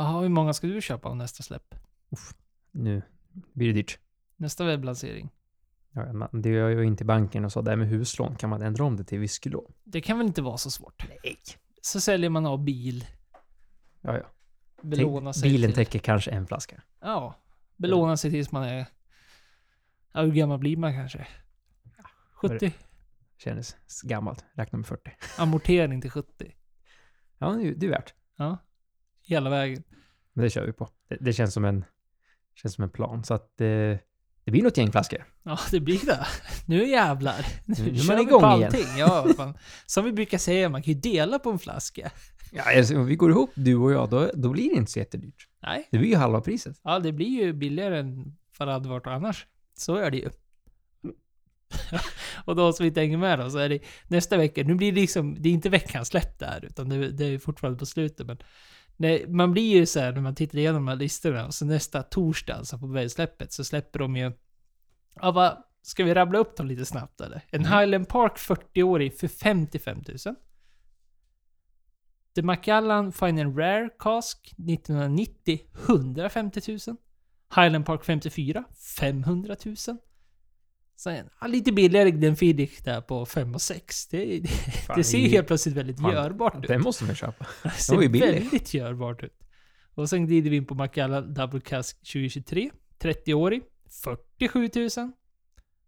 Jaha, hur många ska du köpa av nästa släpp? Nu blir det dyrt. Nästa webblansering? Ja, man, det gör ju inte banken och så. Det här med huslån, kan man ändra om det till whiskylån? Det kan väl inte vara så svårt? Nej. Så säljer man av bil. Ja, ja. Belånar Tänk, sig bilen till, täcker kanske en flaska. Ja. Belånar sig tills man är... Ja, hur gammal blir man kanske? 70? Kändes gammalt. Räkna med 40. Amortering till 70. Ja, det är värt. Ja. Hela vägen. Men det kör vi på. Det, det känns, som en, känns som en plan. Så att eh, det blir något gäng flaskor. Ja, det blir det. Nu jävlar. Nu, Nu kör man vi igång på igen. allting. Ja, fan. Som vi brukar säga, man kan ju dela på en flaska. Ja, alltså, om vi går ihop, du och jag, då, då blir det inte så jättedyrt. Nej. Det blir ju halva priset. Ja, det blir ju billigare än vad det hade varit annars. Så är det ju. och de som inte hänger med då, så är det nästa vecka. Nu blir det liksom, det är inte veckans släpp där, utan det, det är fortfarande på slutet. Men nej, man blir ju så här när man tittar igenom de här listorna, och så nästa torsdag, alltså på webbsläppet, så släpper de ju... Ja, vad, ska vi rabbla upp dem lite snabbt eller? En Mm. Highland Park 40-årig för 55 000. The Macallan Final Rare Cask 1990 150 000. Highland Park 54 500 000. Sen, ja, lite billigare Glenfiddich där på 5 och 6. Det, det, Fan, det ser ju helt plötsligt väldigt Fan, görbart ut. Den måste man köpa. Det ser väldigt görbart ut. Och sen glider vi in på Macallan Double Cask 2023. 30-årig. 47 000.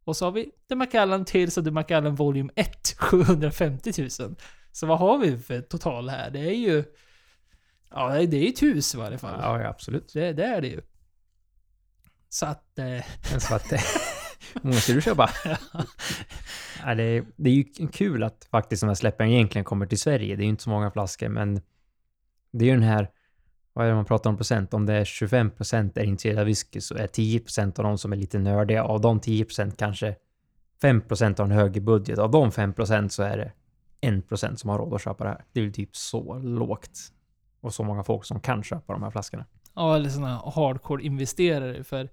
Och så har vi The Macallan Tales of the Macallan Volume 1. 750 000. Så vad har vi för total här? Det är ju... Ja, det är ju ett hus i varje fall. Ja, ja absolut. Det, det är det ju. Så att... Eh, Men Så att, eh, hur många ska du köpa? Ja, det, är, det är ju kul att faktiskt de här släppen egentligen kommer till Sverige. Det är ju inte så många flaskor, men det är ju den här, vad är det man pratar om procent? Om det är 25 procent är intresserade av whisky så är 10 procent av de som är lite nördiga. Av de 10 procent kanske 5 procent har en högre budget. Av de 5 procent så är det 1 procent som har råd att köpa det här. Det är ju typ så lågt. Och så många folk som kan köpa de här flaskorna. ja, eller såna hardcore-investerare. För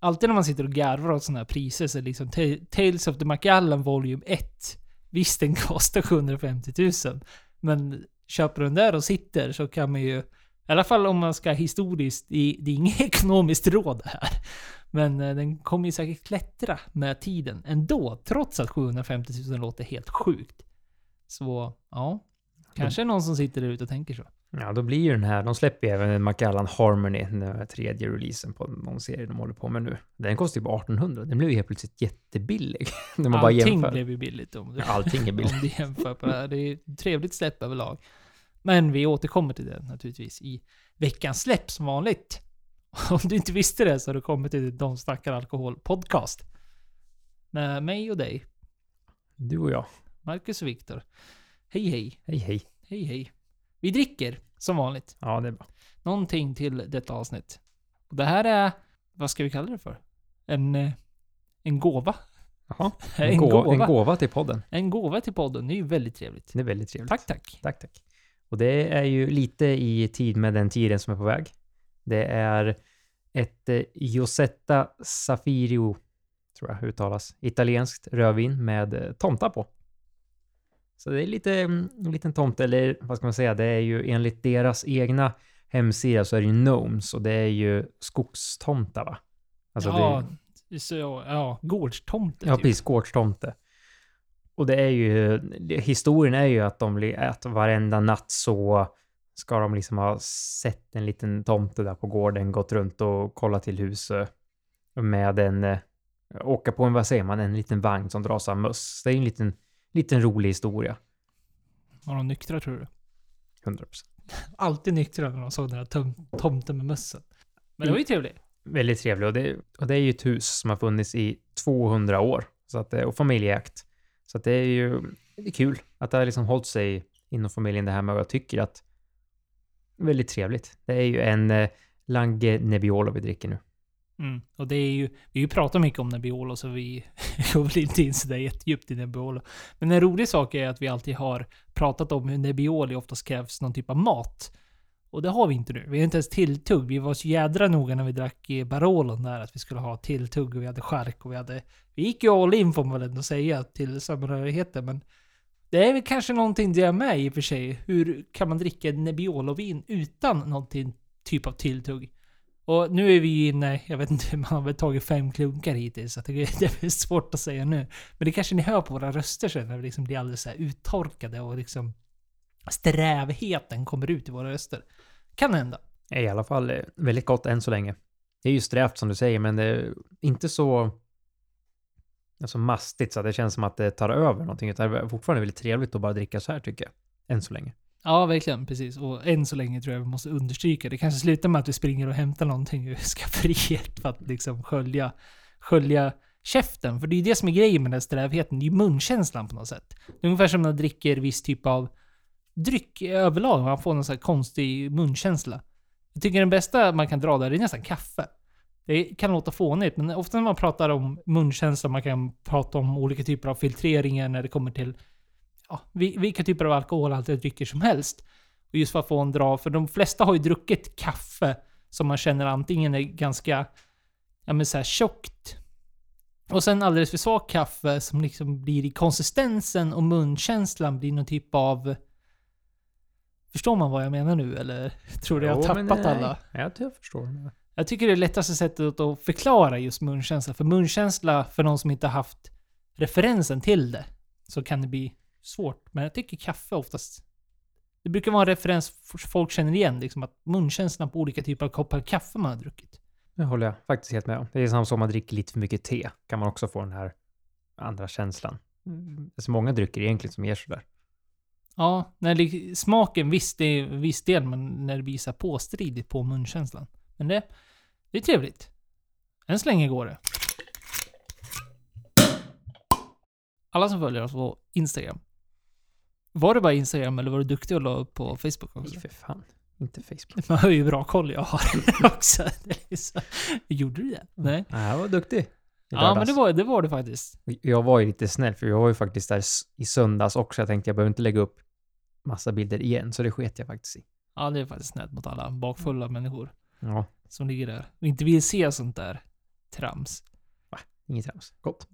alltid när man sitter och garvar åt såna här priser så är liksom Ta- Tales of the Macallan Volume 1. Visst, den kostar 750 000. Men köper den där och sitter så kan man ju... I alla fall om man ska historiskt, det det är inget ekonomiskt råd här. Men eh, den kommer ju säkert klättra med tiden ändå, trots att 750 000 låter helt sjukt. Så, ja. Kanske någon som sitter där ute och tänker så. Ja, då blir ju den här, de släpper ju även en Macallan Harmony, den tredje releasen på någon serie de håller på med nu. Den kostar ju bara 1800, den blev ju helt plötsligt jättebillig. När man bara Allting jämför. blev ju billigt om du, Allting är billigt. om du jämför på det här. Det är ett trevligt släpp överlag. Men vi återkommer till det naturligtvis i veckans släpp som vanligt. Om du inte visste det så har du kommit till De snackar alkohol podcast. Med mig och dig, Du och jag. Marcus och Viktor. Hej hej, Hej hej. hej hej. Vi dricker, som vanligt, Ja, det är bra. någonting till detta avsnitt. Och det här är, vad ska vi kalla det för? En, eh, en gåva. Jaha. En En, gå- gåva. en gåva till podden. En gåva till podden, det är ju väldigt trevligt. Det är väldigt trevligt. Tack tack. Tack, tack. Och det är ju lite i tid med den tiden som är på väg. Det är ett eh, Josetta Safirio, tror jag uttalas, italienskt rödvin med eh, tomta på. Så det är lite, mm, en liten tomte, eller vad ska man säga, det är ju enligt deras egna hemsida så är det ju gnomes och det är ju skogstomta va? Alltså ja, det, så, ja, gårdstomte Ja, typ. precis. Gårdstomte. Och det är ju, historien är ju att de att varenda natt så ska de liksom ha sett en liten tomte där på gården, gått runt och kollat till huset med en, eh, åka på en, vad säger man, en liten vagn som dras av möss. Det är en liten, liten rolig historia. Var de nyktra tror du? 100 procent. Alltid nyktra när de såg den här tom, tomten med mössen. Men det var ju trevligt. Väldigt trevlig och det, och det är ju ett hus som har funnits i 200 år. Så att, det- och familjeägt. Så att det är ju det är kul att det har liksom hållit sig inom familjen det här med och jag tycker att väldigt trevligt. Det är ju en eh, Lange Nebbiolo vi dricker nu. Mm. Och det är ju, vi har ju pratat mycket om Nebbiolo så vi går väl inte in sådär jättedjupt i Nebbiolo. Men en rolig sak är att vi alltid har pratat om hur Nebbioli oftast krävs någon typ av mat. Och det har vi inte nu. Vi har inte ens tilltugg. Vi var så jädra noga när vi drack i Barolon där att vi skulle ha tilltugg och vi hade skärk och vi hade... Vi gick ju all in får man väl ändå säga till samhörigheten men det är väl kanske någonting det är med i och för sig. Hur kan man dricka Nebbiolo-vin utan någonting typ av tilltugg. Och nu är vi inne, jag vet inte, man har väl tagit fem klunkar hittills, så det, är svårt att säga nu. Men det kanske ni hör på våra röster sen när vi liksom blir alldeles så här uttorkade och liksom strävheten kommer ut i våra röster. Kan hända. I alla fall eh, väldigt gott än så länge. Det är ju strävt som du säger, men det är inte så alltså mastigt så att det känns som att det tar över någonting. Utan det är fortfarande väldigt trevligt att bara dricka så här tycker jag. Än så länge. Ja, verkligen. Precis. Och än så länge tror jag vi måste understryka. Det kanske slutar med att vi springer och hämtar någonting ur skafferiet för att liksom skölja, skölja käften. För det är ju det som är grejen med den här strävheten. Det är ju munkänslan på något sätt. Det är ungefär som när man dricker viss typ av dryck överlag. Man får någon sån här konstig munkänsla. Jag tycker den bästa man kan dra där är nästan kaffe. Det kan låta fånigt, men ofta när man pratar om munkänsla, man kan prata om olika typer av filtreringar när det kommer till ja, vilka typer av alkoholhaltiga drycker som helst. Och just för att få en dra, för de flesta har ju druckit kaffe som man känner antingen är ganska, ja men såhär tjockt. Och sen alldeles för svagt kaffe som liksom blir i konsistensen och munkänslan blir någon typ av... Förstår man vad jag menar nu eller? Tror du jag har tappat alla? Jag tror jag förstår. Jag tycker det är lättaste sättet att förklara just munkänsla. För munkänsla, för någon som inte haft referensen till det, så kan det bli svårt. Men jag tycker kaffe oftast... Det brukar vara en referens folk känner igen, liksom att munkänslan på olika typer av koppar kaffe man har druckit. Det håller jag faktiskt helt med om. Det är samma som om man dricker lite för mycket te. Kan man också få den här andra känslan. Det är så många drycker egentligen som ger sådär. Ja, när det, smaken visst, det är viss del, men när det blir så påstridigt på munkänslan. Men det, det är trevligt. Än så länge går det. Alla som följer oss på Instagram. Var det bara Instagram eller var du duktig och la upp på Facebook också? Nej, för fan. Inte Facebook. Man har ju bra koll jag har också. Gjorde du det? Nej. Nej, jag var duktig. Ja, men det var det, var det faktiskt. Jag var ju lite snäll, för jag var ju faktiskt där i söndags också. Jag tänkte jag behöver inte lägga upp massa bilder igen, så det sket jag faktiskt i. Ja, det är faktiskt snällt mot alla bakfulla människor Ja, som ligger där och inte vill se sånt där trams. inget trams. Gott.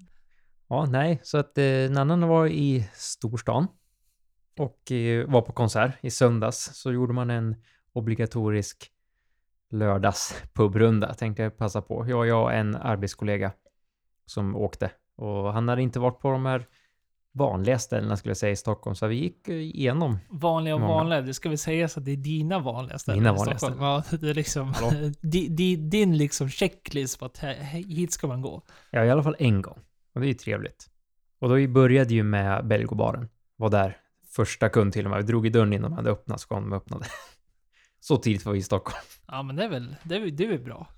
Ja, nej, så att eh, Nannan var i storstan och eh, var på konsert i söndags. Så gjorde man en obligatorisk lördagspubbrunda, tänkte jag passa på. Jag, jag och en arbetskollega som åkte och han hade inte varit på de här vanliga ställena skulle jag säga i Stockholm, så vi gick eh, igenom. Vanliga och Många. vanliga. Det ska väl sägas att det är dina vanliga ställen Mina i vanliga Stockholm. Ja, det är liksom di, di, din liksom checklist på att hit ska man gå. Ja, i alla fall en gång. Och det är ju trevligt. Och då började ju med Belgobaren. Var där första kund till och med. Vi drog i dörren innan de hade öppnat, så kom de öppnade. Så tidigt var vi i Stockholm. Ja, men det är väl, det är, det är väl bra.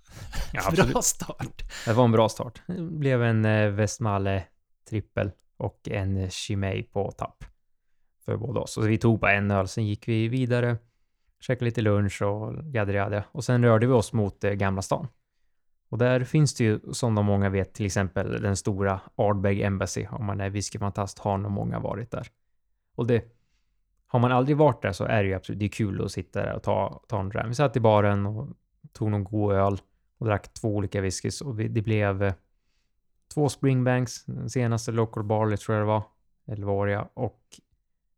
Ja, bra start. Det var en bra start. Det blev en eh, Westmalle trippel och en Chimay på tapp. För båda oss. Så vi tog bara en öl, sen gick vi vidare, käkade lite lunch och jadda. Och sen rörde vi oss mot eh, Gamla stan. Och där finns det ju, som de många vet, till exempel den stora Ardbeg Embassy. Om man är whiskyfantast har nog många varit där. Och det, har man aldrig varit där så är det ju absolut, det är kul att sitta där och ta, ta en dram. Vi satt i baren och tog någon god öl och drack två olika whiskys och det blev eh, två Springbanks, den senaste Local Barley tror jag det var, 11-åriga, och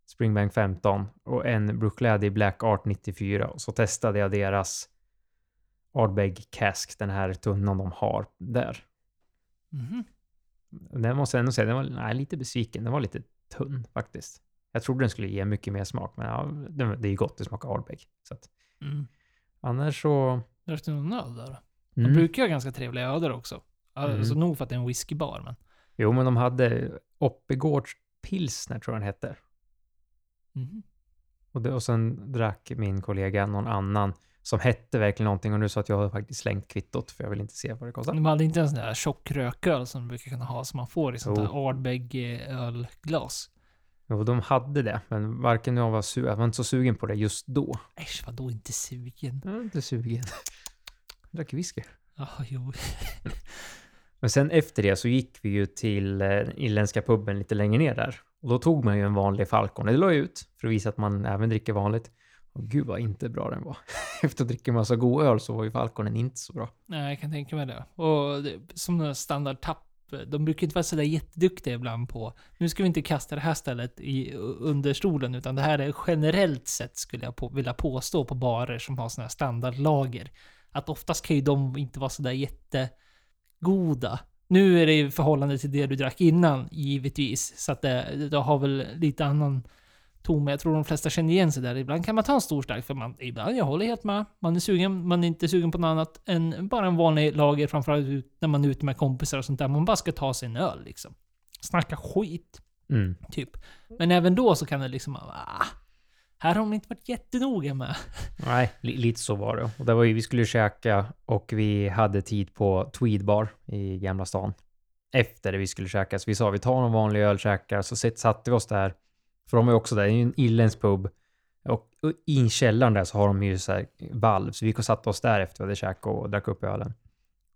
Springbank 15 och en Brookladdy Black Art 94 och så testade jag deras Ardbeg Cask, den här tunnan de har där. Mhm. Den måste jag ändå säga, den var nej, lite besviken. Den var lite tunn faktiskt. Jag trodde den skulle ge mycket mer smak, men ja, den- det är ju gott, det smakar Ardbeg. Så att, Mm. annars så... Drack du någon öl där? De Mm. brukar ha ganska trevliga öder också. Alltså Mm. nog för att det är en whiskybar, men... Jo, men de hade Oppegårds pilsner tror jag den hette. Mhm. Och, det, och sen drack min kollega någon annan som hette verkligen någonting och nu sa att jag har faktiskt slängt kvittot för jag vill inte se vad det kostar. De hade inte en sån där tjock rököl som de brukar kunna ha som man får i sånt Jo. där Ardbeg ölglas. Jo, de hade det, men varken jag var, su- jag var inte så sugen på det just då. Äsch, vadå inte sugen? Jag var inte sugen. Jag drack whisky. Ja, jo. Men sen efter det så gick vi ju till eh, irländska puben lite längre ner där. Och då tog man ju en vanlig Falcon. Det la jag ut för att visa att man även dricker vanligt. Och gud vad inte bra den var. Efter att dricka en massa god öl så var ju Falconen inte så bra. Nej, jag kan tänka mig det. Och det, som en standard tapp de brukar inte vara sådär jätteduktiga ibland på, nu ska vi inte kasta det här stället i, under stolen, utan det här är generellt sett, skulle jag på, vilja påstå, på barer som har sådana här standardlager. Att oftast kan ju de inte vara sådär jättegoda. Nu är det i förhållande till det du drack innan, givetvis. Så att det, det har väl lite annan ton, men jag tror de flesta känner igen sig där. Ibland kan man ta en stor stark, för man, ibland, jag håller helt med. Man är sugen, man är inte sugen på något annat än bara en vanlig lager, framförallt när man är ute med kompisar och sånt där. Man bara ska ta sig en öl liksom. Snacka skit, Mm. typ. Men även då så kan det liksom, ah, här har de inte varit jättenoga med. Nej, li lite så var det. Och det var ju, vi skulle käka och vi hade tid på Tweed Bar i Gamla stan. Efter det vi skulle käka, så vi sa vi tar en vanlig öl, käkar, så satte vi oss där. För de är också där, det är ju en irländsk pub. Och och i källaren där så har de ju så här valv, så vi gick och satte oss där efter vi hade käkat och drack upp ölen.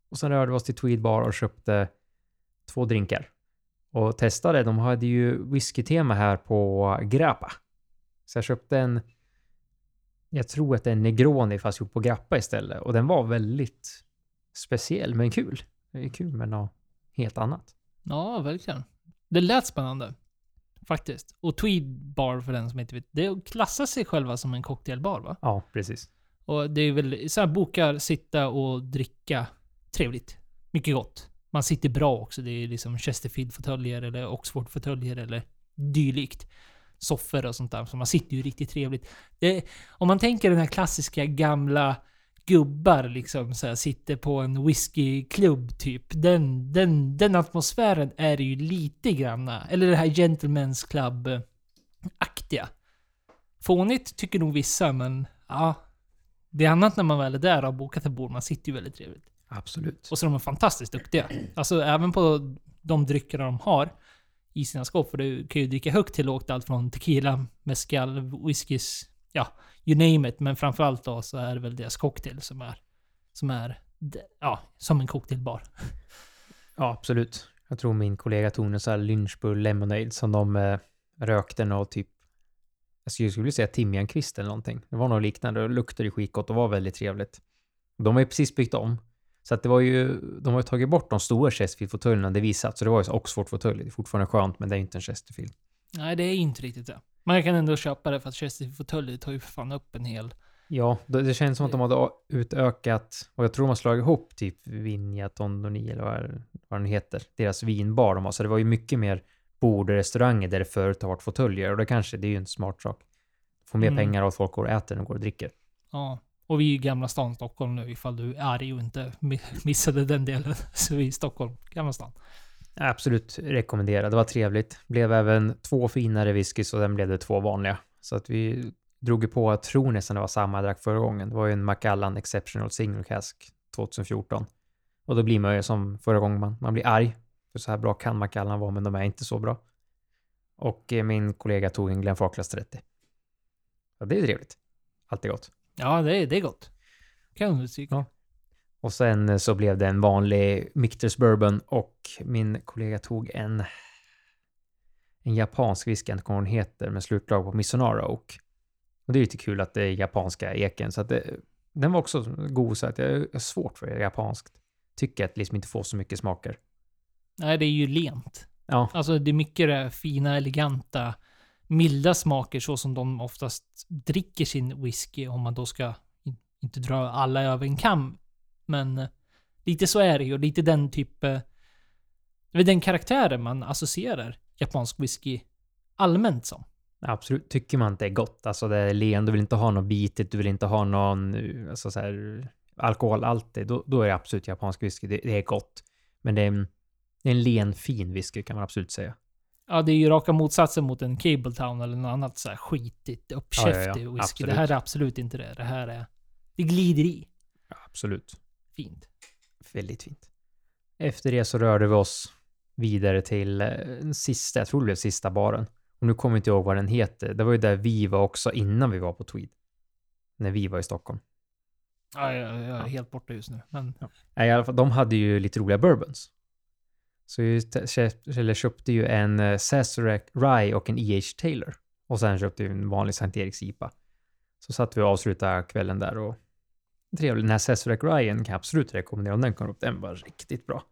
Och sen rörde vi oss till Tweed Bar och köpte två drinkar. Och testade, de hade ju whiskytema här på Grappa. Så jag köpte en jag tror att det är en Negroni fast gjort på grappa istället. Och den var väldigt speciell, men kul. Det är kul med något helt annat. Ja, verkligen. Det lät spännande. Faktiskt. Och Tweed Bar, för den som inte vet, det klassar sig själva som en cocktailbar va? Ja, precis. Och det är väl så här bokar, sitta och dricka. Trevligt. Mycket gott. Man sitter bra också. Det är liksom Chesterfield-fåtöljer eller Oxford-fåtöljer eller dylikt. Soffor och sånt där. Så man sitter ju riktigt trevligt. Det, om man tänker den här klassiska gamla gubbar liksom så här, sitter på en whiskyklubb typ. Den, den, den atmosfären är det ju lite granna. Eller det här Gentlemen's Club-aktiga. Fånigt tycker nog vissa, men ja. Det är annat när man väl är där och har bokat ett bord. Man sitter ju väldigt trevligt. Absolut. Och så är de fantastiskt duktiga. Alltså även på de dryckerna de har i sina skåp. För du kan ju dricka högt till lågt. Allt från tequila, mezcal, whiskys, ja, you name it. Men framförallt då så är det väl deras cocktail som är, som är, ja, som en cocktailbar. Ja, absolut. Jag tror min kollega tog en sån här Lynchbull Lemonade som de eh, rökte något typ jag skulle vilja säga timjankvist eller någonting. Det var något liknande. Det luktade skitgott och var väldigt trevligt. De har ju precis byggt om. Så att det var ju, de har ju tagit bort de stora Chesterfield-fåtöljerna det vi satt. Så det var ju Oxford-fåtölj. Det är fortfarande skönt, men det är inte en Chesterfield. Nej, det är inte riktigt det. Men jag kan ändå köpa det för att Chesterfield-fåtöljer tar ju för fan upp en hel... Ja, det, det känns som att de hade utökat, och jag tror de har slagit ihop typ Vinja Tondoni eller vad, vad den heter, deras vinbar de har. Så det var ju mycket mer bord och restauranger där det förut har varit fåtöljer. Och det kanske, det är ju en smart sak. Få mer Mm. pengar och att folk går och äter än och går och dricker. Ja. Och vi är i Gamla stan, Stockholm nu, ifall du är arg och inte mi- missade den delen. Så vi är i Stockholm, Gamla stan. Absolut rekommendera. Det var trevligt. Blev även två finare whiskys och sen blev det två vanliga. Så att vi drog ju på, jag tror nästan det var samma jag drack förra gången. Det var ju en Macallan Exceptional Single Cask 2014. Och då blir man ju som förra gången, man, man blir arg. För så här bra kan Macallan vara, men de är inte så bra. Och eh, min kollega tog en Glenfarclas 30. Ja, det är trevligt. Alltid gott. Ja, det är, det är gott. Kan understryka. Ja. Och sen eh, så blev det en vanlig Michters Bourbon och min kollega tog en en japansk whisky, jag inte vad den heter, med slutlag på Misonara Oak. Och det är lite kul att det är japanska eken, så att det, den var också god, så att jag är svårt för japanskt. Tycker att liksom inte får så mycket smaker. Nej, det är ju lent. Ja, Alltså det är mycket det fina, eleganta, milda smaker så som de oftast dricker sin whisky om man då ska in, inte dra alla över en kam. Men eh, lite så är det ju lite den typ... eh, Det den karaktären man associerar japansk whisky allmänt som. absolut. Tycker man att det är gott, alltså det är len, du vill inte ha något bitigt, du vill inte ha någon, eh, alltså så här, alkohol alltid, då, då är det absolut japansk whisky. Det, det är gott. Men det är en, det är en len, fin whisky kan man absolut säga. Ja, det är ju raka motsatsen mot en Cabletown eller något annat så här skitigt, uppkäftig Ja, ja, ja. whisky. Absolut. Det här är absolut inte det. Det här är... Det glider i. Absolut. Fint. Väldigt fint. Efter det så rörde vi oss vidare till eh, den sista, jag tror det blev sista baren. Och nu kommer jag inte ihåg vad den heter. Det var ju där vi var också innan vi var på Tweed. När vi var i Stockholm. Ja, jag, jag är helt borta just nu. Men Nej, i alla fall, de hade ju lite roliga bourbons. Så eller köpte ju en eh, Sazerac Rye och en E.H. Taylor. Och sen köpte vi en vanlig Sankt Eriks IPA. Så satt vi och avslutade kvällen där och trevligt. Den här Sazerac Ryen kan jag absolut rekommendera om den kommer upp. Den var riktigt bra.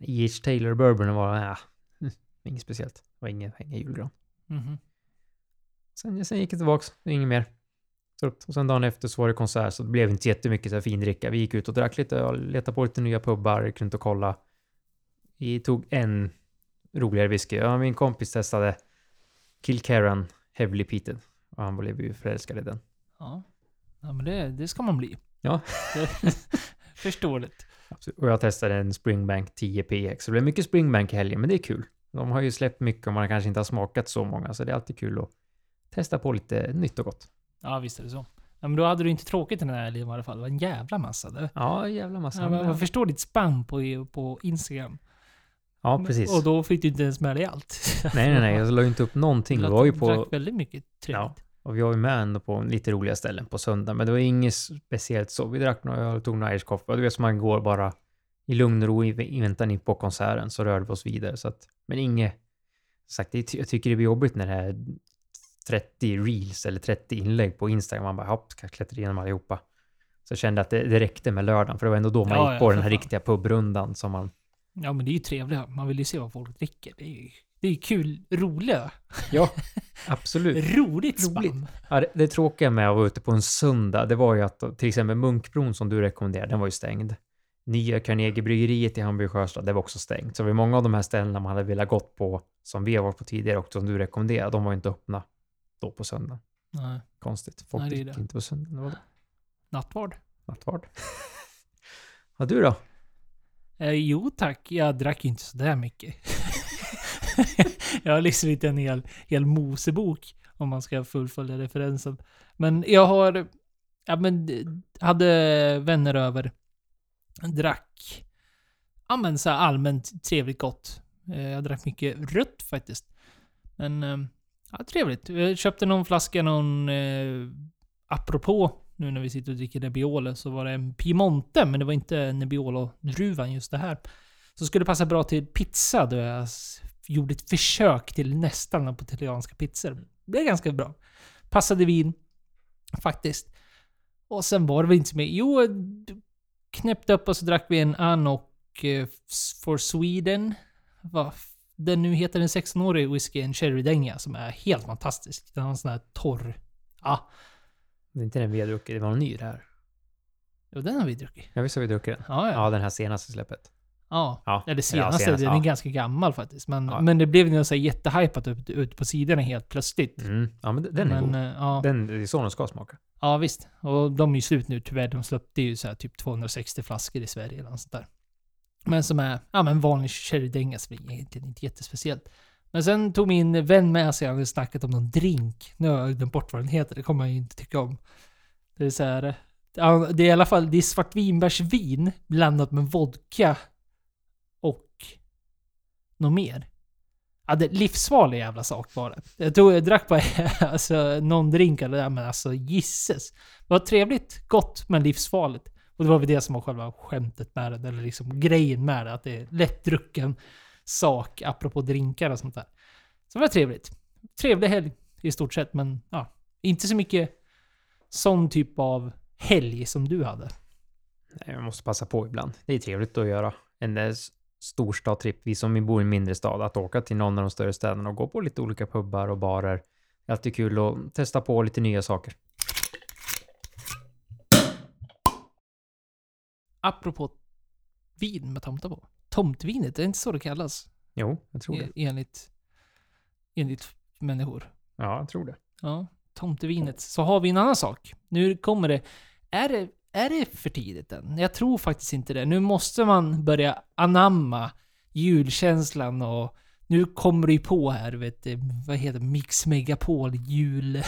E.H. Taylor Bourbon var, ja, inget speciellt. Det var ingen, ingen julgran. Mhm. Sen, sen gick jag tillbaks, inget mer. Och sen dagen efter så var det konsert, så det blev inte jättemycket så här findricka. Vi gick ut och drack lite och letade på lite nya pubbar, gick runt och kolla. Vi tog en roligare whisky. Ja, min kompis testade Kilkerran Heavily Peated. Och han blev ju förälskad i den. Ja. Ja men det, det ska man bli. Ja. Det- Förståeligt. Absolut. Och jag testade en Springbank 10 PX. Det blev mycket Springbank i helgen, men det är kul. De har ju släppt mycket och man kanske inte har smakat så många, så det är alltid kul att testa på lite nytt och gott. Ja visst är det så. Ja, men då hade du inte tråkigt den här helgen i alla fall. Det var en jävla massa. Det. Ja, jävla massa. Ja, men jag förstår ditt spam på, på Instagram. Ja, precis. Och då fick du inte ens med dig allt. Nej, nej, nej. Jag la ju inte upp någonting. Vi var ju på... drack väldigt mycket trevligt. Ja. Och vi var ju med ändå på lite roliga ställen på söndag, men det var inget speciellt så. Vi drack några öl, tog några Irish coffee. Du vet som man går bara i lugn och ro i väntan på konserten, så rörde vi oss vidare. Så att, men inget... Sagt, det, jag tycker det blir jobbigt när det är 30 reels eller 30 inlägg på Instagram. Man bara, hopp, ska klättra igenom allihopa. Så jag kände att det, det räckte med lördagen, för det var ändå då man Ja, gick ja, på för den här fan. riktiga pubrundan som man... Ja men det är ju trevligt. Man vill ju se vad folk dricker. Det är ju det är ju kul. Roliga. Ja, absolut. Roligt spam. Roligt. Ja, det, det tråkiga med att vara ute på en söndag, det var ju att till exempel Munkbron som du rekommenderade, den var ju stängd. Nya Carnegiebryggeriet i Hamburg Sjöstad, det var också stängt. Så det var många av de här ställena man hade velat gått på, som vi har varit på tidigare och som du rekommenderade, de var ju inte öppna då på söndag. Nej. Konstigt. Folk Nej, det det. inte på söndag. Det var det. Nattvard. Nattvard. Ja, du då? Eh, jo tack, jag drack inte sådär mycket. jag har liksom inte en hel, hel Mosebok om man ska fullfölja referensen. Men jag har, ja men, hade vänner över. Drack, ja men så här allmänt trevligt gott. Eh, jag drack mycket rött faktiskt. Men, eh, ja trevligt. Jag köpte någon flaska, någon, eh, apropå nu när vi sitter och dricker Nebbiolo så var det en Piemonte, men det var inte Nebbiolo-druvan just det här. Så skulle det passa bra till pizza då jag gjorde ett försök till nästan napolitanska pizzor. Det blev ganska bra. Passade vin, faktiskt. Och sen var det väl inte så mycket. Jo, knäppte upp och så drack vi en Anok eh, for Sweden. Vad den nu heter en 16-årig whisky, en sherrydänga, som är helt fantastisk. Den har en sån här torr... Ja, Det är inte den vi har druckit, det var någon ny det här. jo, den har vi druckit. Ja, visst har vi druckit den? Ja, ja. Ja, den här senaste släppet. Ja, Ja, ja, senaste. senast, den är ja. ganska gammal faktiskt. Men, Ja. men det blev så här jättehypat ut, ut på sidorna helt plötsligt. Mm. Ja, men den är men, god. eh, ja, Den, det är så den ska smaka. ja, visst. Och de är ju slut nu tyvärr. De släppte ju så här typ 260 flaskor i Sverige eller något sånt där. Men som är, ja men vanlig sherrydänga, så det är egentligen inte jättespeciellt. Men sen tog min vän med sig, han hade snackat om någon drink. Nu har jag glömt bort vad den heter, det kommer jag ju inte tycka om. Det är så här, ja, det är i alla fall, det är svartvinbärsvin blandat med vodka något mer. Ja, det är livsfarlig jävla sak var det. Jag tror jag drack bara alltså, någon drink eller där, men alltså gisses. Det var trevligt, gott, men livsfarligt. Och det var väl det som var själva skämtet med det, eller liksom grejen med det, att det är lättdrucken sak, apropå drinkar och sånt där. Så det var trevligt. Trevlig helg i stort sett, men ja, inte så mycket sån typ av helg som du hade. Nej, man måste passa på ibland. Det är trevligt att göra en eh, s- storstadtripp. Vi som bor i en mindre stad, att åka till någon av de större städerna och gå på lite olika pubbar och barer. Det är alltid kul att testa på lite nya saker. Apropå vin med tomtar på. Tomtvinet, det är inte så det kallas. Jo, jag tror det. E- enligt, enligt människor. Ja, jag tror det. Ja, tomtevinet. Så har vi en annan sak. Nu kommer det. Är det, är det för tidigt än? Jag tror faktiskt inte det. Nu måste man börja anamma julkänslan och nu kommer det ju på här, vet du, vad heter det? Mix Megapol jul...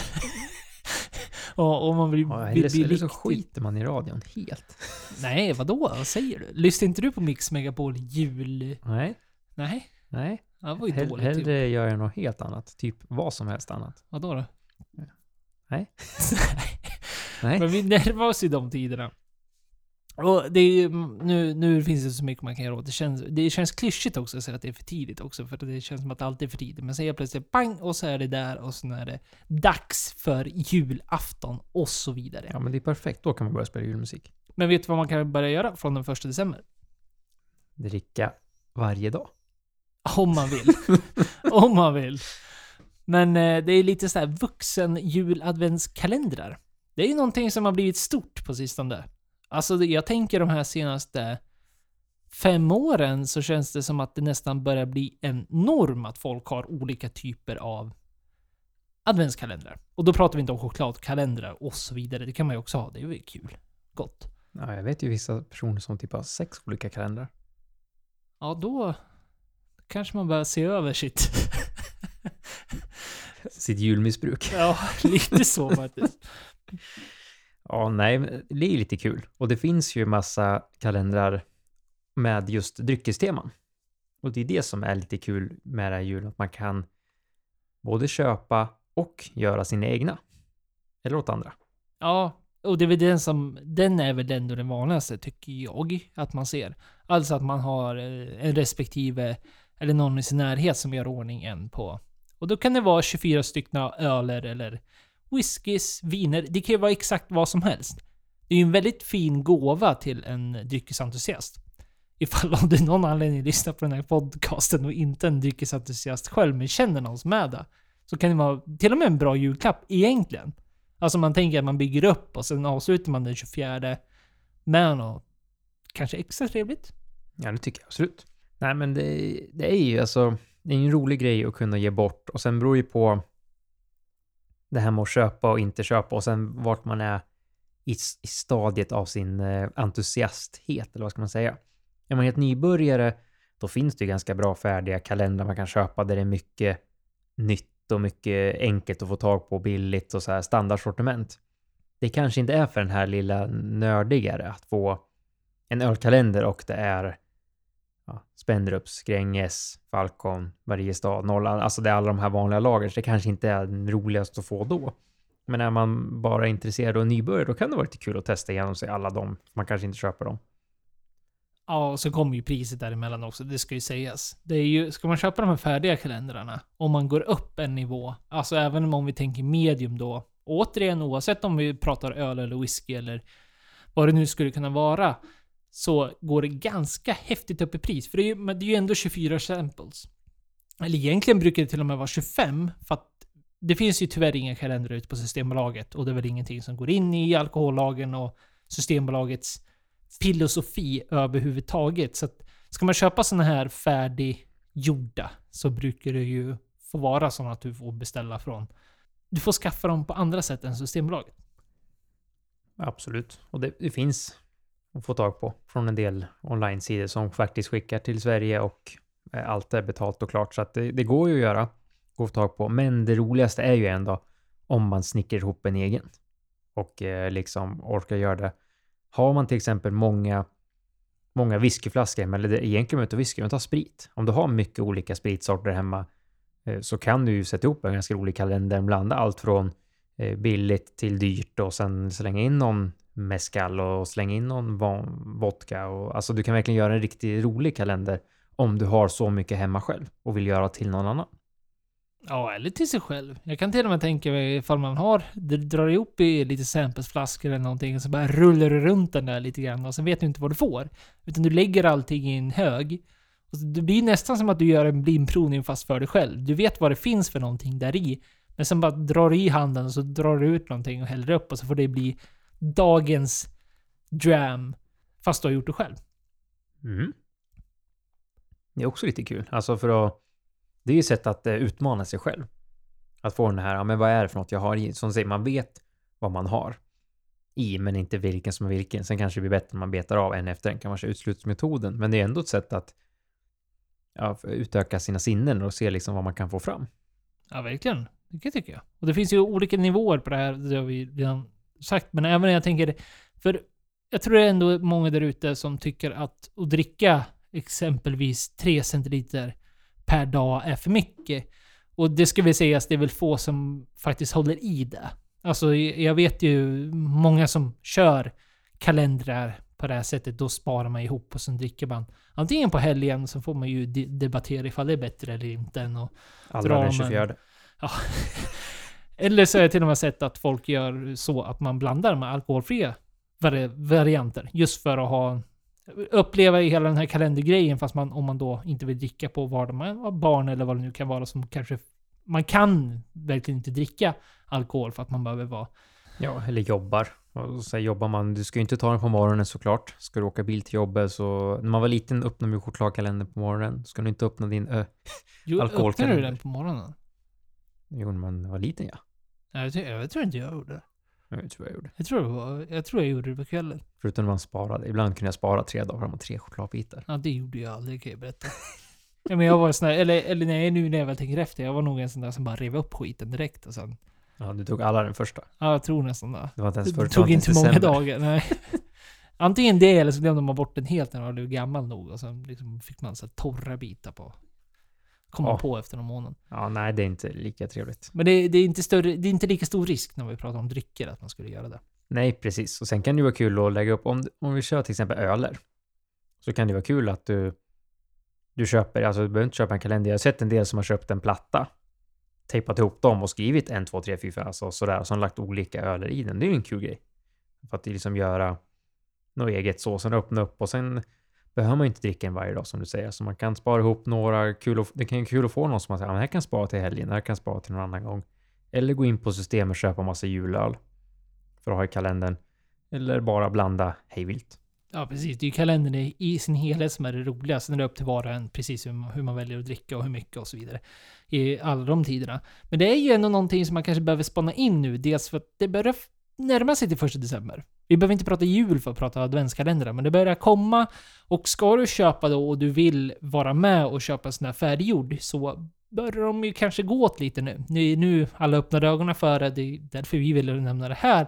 och, och man vill, Ja, bli eller så skiter man i radion helt. Nej, vadå? Vad säger du? Lyssnar inte du på Mix Megapol jul... Nej, Nej? nej. Ja, det var ju Hell, dåligt. Typ. hellre gör jag något helt annat. Typ vad som helst annat. Vadå då? Nej. Nej. Men vi närmar oss i de tiderna. Och det är ju, nu, nu finns det så mycket man kan göra åt det. Känns, det känns klyschigt också att säga att det är för tidigt också, för det känns som att allt är för tidigt. Men så helt plötsligt pang, och så är det där, och så är det dags för julafton, och så vidare. Ja, men det är perfekt. Då kan man börja spela julmusik. Men vet du vad man kan börja göra från den första december? Dricka varje dag. Om man vill. Om man vill. Men eh, det är lite så här vuxen jul-adventskalendrar. Det är ju någonting som har blivit stort på sistone. Alltså jag tänker de här senaste fem åren så känns det som att det nästan börjar bli en norm att folk har olika typer av adventskalendrar. Och då pratar vi inte om chokladkalendrar och så vidare. Det kan man ju också ha. Det är ju kul. Gott. Ja, jag vet ju vissa personer som typ har sex olika kalendrar. Ja, då kanske man börjar se över sitt... Sitt julmissbruk. ja, lite så faktiskt. Ja, nej, det är lite kul. Och det finns ju massa kalendrar med just dryckesteman. Och det är det som är lite kul med det här julen, att man kan både köpa och göra sina egna. Eller åt andra. Ja, och det är väl den som... Den är väl ändå den vanligaste, tycker jag, att man ser. Alltså att man har eh, en respektive, eller någon i sin närhet som gör ordning en på. Och då kan det vara 24 stycken öler eller whiskys, viner. Det kan ju vara exakt vad som helst. Det är ju en väldigt fin gåva till en dryckesentusiast. Ifall av någon anledning lyssnar på den här podcasten och inte en dryckesentusiast själv, men känner någon som är det. Så kan det vara till och med en bra julklapp egentligen. Alltså man tänker att man bygger upp och sen avslutar man den 24 med något kanske extra trevligt. Ja, det tycker jag absolut. Nej, men det, det är ju alltså, det är en rolig grej att kunna ge bort och sen beror ju på det här med att köpa och inte köpa och sen vart man är i, i stadiet av sin eh, entusiasthet, eller vad ska man säga. Är man helt nybörjare, då finns det ju ganska bra färdiga kalendrar man kan köpa där det är mycket nytt och mycket enkelt att få tag på billigt och så här standardsortiment. Det kanske inte är för den här lilla nördigare att få en ölkalender och det är ja, Spendrups, Gränges, Falcon, Mariestad, Norrland. Alltså det är alla de här vanliga lagren, så det kanske inte är den roligaste att få då. Men är man bara intresserad och nybörjare, då kan det vara lite kul att testa igenom sig alla dem. Man kanske inte köper dem. Ja, och så kommer ju priset däremellan också, det ska ju sägas. Det är ju, ska man köpa de här färdiga kalendrarna, om man går upp en nivå, alltså även om vi tänker medium då, återigen oavsett om vi pratar öl eller whisky eller vad det nu skulle kunna vara, så går det ganska häftigt upp i pris. För det är ju, det är ju ändå 24 samples. Eller egentligen brukar det till och med vara 25, för att det finns ju tyvärr inga kalendrar ute på Systembolaget och det är väl ingenting som går in i alkohollagen och Systembolagets filosofi överhuvudtaget. Så att ska man köpa sådana här färdiggjorda så brukar det ju få vara sådana att du får beställa från... Du får skaffa dem på andra sätt än Systembolaget. Absolut. Och det, det finns att få tag på från en del online-sidor som faktiskt skickar till Sverige och eh, allt är betalt och klart. Så att det, det går ju att göra. Gå att få tag på. Men det roligaste är ju ändå om man snickrar ihop en egen. Och eh, liksom orkar göra det. Har man till exempel många många whiskyflaskor, eller det, egentligen behöver inte whisky, men ta sprit. Om du har mycket olika spritsorter hemma eh, så kan du ju sätta ihop en ganska rolig kalender, blanda allt från eh, billigt till dyrt och sen slänga in någon mescal och slänga in någon vodka. Och, alltså du kan verkligen göra en riktigt rolig kalender om du har så mycket hemma själv och vill göra till någon annan. Ja, eller till sig själv. Jag kan till och med tänka mig ifall man har, det drar ihop i lite samplesflaskor eller någonting, och så bara rullar du runt den där lite grann och sen vet du inte vad du får. Utan du lägger allting i en hög. Och så det blir nästan som att du gör en blindprovning fast för dig själv. Du vet vad det finns för någonting där i. Men sen bara drar du i handen och så drar du ut någonting och häller upp och så får det bli dagens dram. Fast du har gjort det själv. Mm. Det är också lite kul. Alltså för att... Det är ju ett sätt att eh, utmana sig själv. Att få den här, ja men vad är det för något jag har i? Som säger, man vet vad man har i, men inte vilken som är vilken. Sen kanske det blir bättre om man betar av en efter en, kanske utslutsmetoden. Men det är ändå ett sätt att ja, utöka sina sinnen och se liksom vad man kan få fram. Ja, verkligen. Det tycker jag. Och det finns ju olika nivåer på det här, det har vi redan sagt. Men även när jag tänker, för jag tror det är ändå många där ute som tycker att att dricka exempelvis 3 centiliter per dag är för mycket. Och det ska väl sägas, det är väl få som faktiskt håller i det. Alltså, jag vet ju många som kör kalendrar på det här sättet. Då sparar man ihop och sen dricker man antingen på helgen, så får man ju de- debattera ifall det är bättre eller inte. Än att Drar den man- 24. Ja. Eller så har jag till och med sett att folk gör så att man blandar med alkoholfria vari- varianter. Just för att ha uppleva hela den här kalendergrejen fast man, om man då inte vill dricka på vardag. Man var barn eller vad det nu kan vara som kanske... Man kan verkligen inte dricka alkohol för att man behöver vara... Ja, eller jobbar. Och så jobbar man, du ska ju inte ta den på morgonen såklart. Ska du åka bil till jobbet så... När man var liten öppnade vi chokladkalender på morgonen. Ska du inte öppna din ö... Jo, Alkoholkalender. öppnade du den på morgonen? Jo, när man var liten ja. Nej, Jag, tror- jag tror inte jag gjorde det. Jag tror jag gjorde. Jag tror, det var, jag tror jag gjorde det på kvällen. Förutom när man sparade. Ibland kunde jag spara tre dagar framåt, tre chokladbitar. Ja, det gjorde jag aldrig kan jag berätta. ja, men jag var sån här, eller, eller nej, nu när jag väl tänker efter. Jag var nog en sån där som bara rev upp skiten direkt och sen... Ja, du tog alla den första. Ja, jag tror nästan det. Det var inte ens Det förra tog inte många december. dagar. Nej. Antingen det eller så glömde man bort den helt när man blev gammal nog. Och sen liksom fick man så här torra bitar på. Komma Ja. på efter någon månad. Ja, nej, det är inte lika trevligt. Men det, det, är inte större, det är inte lika stor risk när vi pratar om drycker att man skulle göra det. Nej, precis. Och sen kan det ju vara kul att lägga upp, om, om vi kör till exempel öler, så kan det vara kul att du, du köper, alltså du behöver inte köpa en kalender. Jag har sett en del som har köpt en platta, tejpat ihop dem och skrivit en, två, tre, fyra, alltså sådär, och så har lagt olika öler i den. Det är ju en kul grej. För att liksom göra något eget så, sen öppna upp och sen behöver man ju inte dricka en varje dag som du säger, så man kan spara ihop några, kul och, det kan ju vara kul att få någon som man säger, ja, men det här kan spara till helgen, det här kan spara till någon annan gång. Eller gå in på systemet och köpa massa julöl för att ha i kalendern. Eller bara blanda hejvilt. Ja, precis. Det är ju kalendern i, sin helhet som är det roliga. Sen är det upp till var och en precis hur man, hur man väljer att dricka och hur mycket och så vidare. I alla de tiderna. Men det är ju ändå någonting som man kanske behöver spana in nu. Dels för att det börjar närma sig till första december. Vi behöver inte prata jul för att prata adventskalendrar, men det börjar komma. Och ska du köpa då och du vill vara med och köpa en sån här färdiggjord så börjar de ju kanske gå åt lite nu. Nu, nu alla öppnade ögonen för det. Det är därför vi ville nämna det här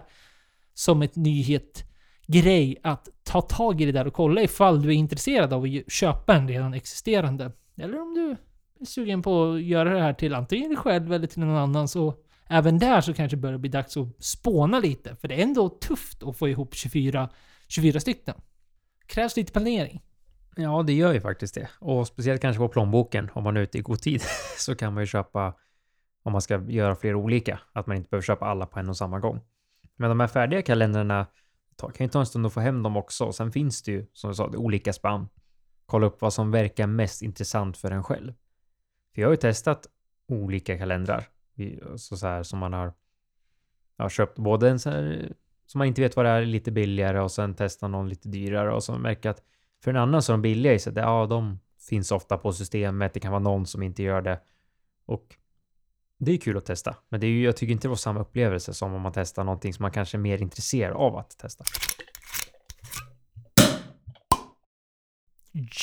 som ett nyhet grej att ta tag i det där och kolla ifall du är intresserad av att köpa en redan existerande. Eller om du är sugen på att göra det här till antingen dig själv eller till någon annan. Så även där så kanske det börjar bli dags att spåna lite. För det är ändå tufft att få ihop 24, 24 stycken. Krävs lite planering. Ja, det gör ju faktiskt det. Och speciellt kanske på plånboken, om man är ute i god tid, så kan man ju köpa, om man ska göra flera olika, att man inte behöver köpa alla på en och samma gång. Men de här färdiga kalendrarna kan ju ta en stund att få hem dem också. Och sen finns det ju, som du sa, det är olika spann. Kolla upp vad som verkar mest intressant för en själv. För jag har ju testat olika kalendrar, så, så här, som man har, har köpt både en så här, som man inte vet vad det är, lite billigare och sen testa någon lite dyrare och så märker att för en annan så är de billiga i sig. Ja, de finns ofta på systemet. Det kan vara någon som inte gör det. Och det är kul att testa. Men det är ju, jag tycker inte det var samma upplevelse som om man testar någonting som man kanske är mer intresserad av att testa.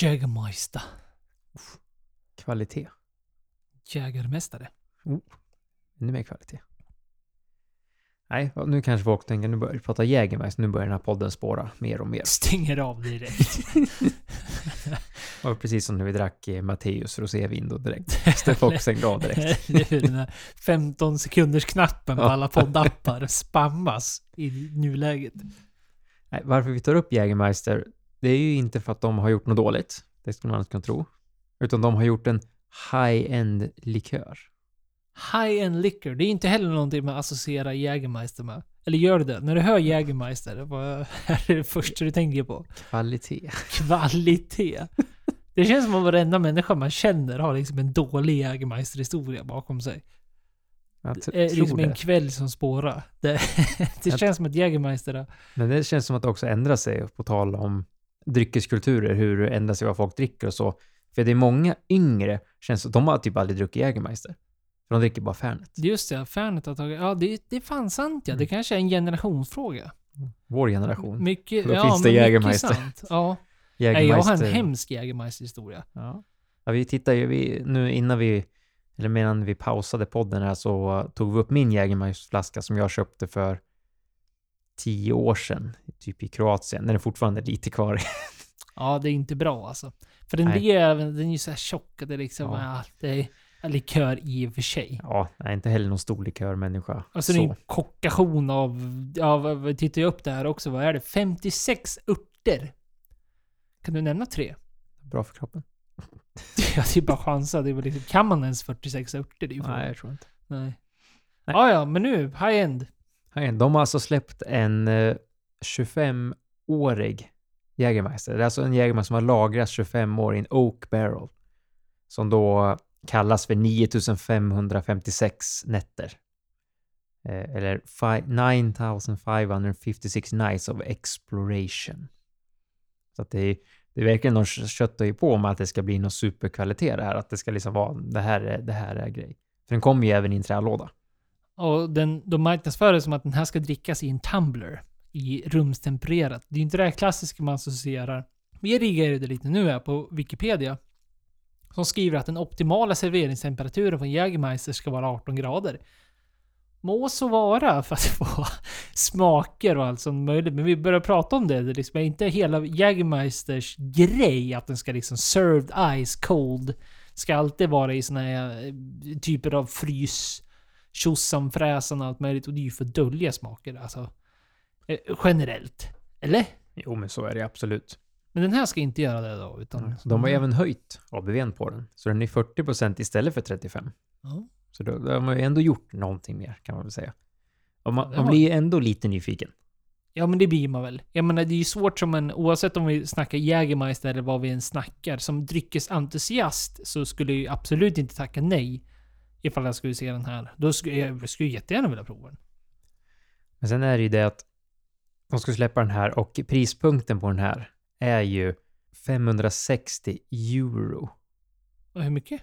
Jägermeister. Kvalitet. Jägarmästare. Ännu mer kvalitet. Nej, nu kanske folk tänker nu börjar vi prata Jägermeister. Nu börjar den här podden spåra mer och mer. Stänger av direkt. Var precis som när vi drack eh, Matteus rosévin då direkt. Så folk stängde av direkt. Det är den här 15 sekunders knappen på alla poddappar spammas i nuläget. Nej, varför vi tar upp Jägermeister, det är ju inte för att de har gjort något dåligt. Det skulle man annars kunna tro. Utan de har gjort en high-end likör. High-end liquor, det är inte heller någonting man associerar Jägermeister med. Eller gör du det? När du hör Jägermeister, vad är det första du tänker på? Kvalitet. Kvalitet. Det känns som att varenda människa man känner har liksom en dålig Jägermeister-historia bakom sig. Jag Det är liksom en det. kväll som spårar. Det, det känns som att Jägermeister är- Men det känns som att det också ändrar sig på tal om dryckeskulturer, hur det ändrar sig vad folk dricker och så. För det är många yngre, känns som de har typ aldrig druckit Jägermeister. För de dricker bara Fernet. Just det, Fernet har tagit... Ja, det, det är fan sant ja. Det Mm. kanske är en generationsfråga. Vår generation. Mycket, Då ja, finns det men mycket Jägermeister. sant. Ja. Nej, jag har en Jägermeister. hemsk Jägermeister-historia. Ja. ja, vi tittar ju, vi, nu innan vi, eller medan vi pausade podden här så tog vi upp min Jägermeisterflaska som jag köpte för tio år sedan, typ i Kroatien. Den är fortfarande lite kvar. Ja, det är inte bra alltså. För den Nej. även, den är ju så här tjock att det liksom, Ja. ja. det är likör i och för sig. ja, jag är inte heller någon stor likörmänniska. Alltså det är så. en kokation av, av, tittar jag upp det här också, vad är det? 56 örter. Kan du nämna tre? Bra för kroppen. Ja, det är bara chansa. Det är liksom, kan man ens 46 örter? Det är. Nej, jag tror inte. Nej. Nej. Ja, ja, men nu, high-end. Nej, De har alltså släppt en eh, 25-årig Jägermeister. Det är alltså en Jägermeister som har lagrats 25 år i en Oak Barrel. Som då kallas för 9556 nätter. Eh, eller 9556 nights of exploration. Så att det är, det är verkligen de köttar ju på med att det ska bli någon superkvalitet det här. Att det ska liksom vara, det här är, det här är grej. För den kommer ju även i en trälåda. Och den, de marknadsför det som att den här ska drickas i en tumbler. I rumstempererat. Det är ju inte det här klassiska man associerar. Vi riggar det lite nu här på Wikipedia. Som skriver att den optimala serveringstemperaturen på en Jägermeister ska vara 18 grader. Må så vara för att få smaker och allt som möjligt. Men vi börjar prata om det. Det liksom är inte hela Jägermeisters grej att den ska liksom served ice cold. Ska alltid vara i såna här eh, typer av frys tjosan fräsan och allt möjligt. Och det är ju för att dölja smaker alltså. Eh, generellt. Eller? Jo, men så är det absolut. Men den här ska inte göra det då. Utan, De har även höjt ABVn på den. Så den är 40% istället för 35. Ja. Så då, då har man ju ändå gjort någonting mer, kan man väl säga. Och man, Det man blir ju ändå lite nyfiken. Ja men det blir man väl. Jag menar det är ju svårt som en, oavsett om vi snackar Jägermeister eller vad vi än snackar, som dryckesentusiast så skulle jag ju absolut inte tacka nej. Ifall jag skulle se den här. Då skulle jag, jag skulle jättegärna vilja prova den. Men sen är det ju det att de ska släppa den här och prispunkten på den här är ju 560 euro. Och hur mycket?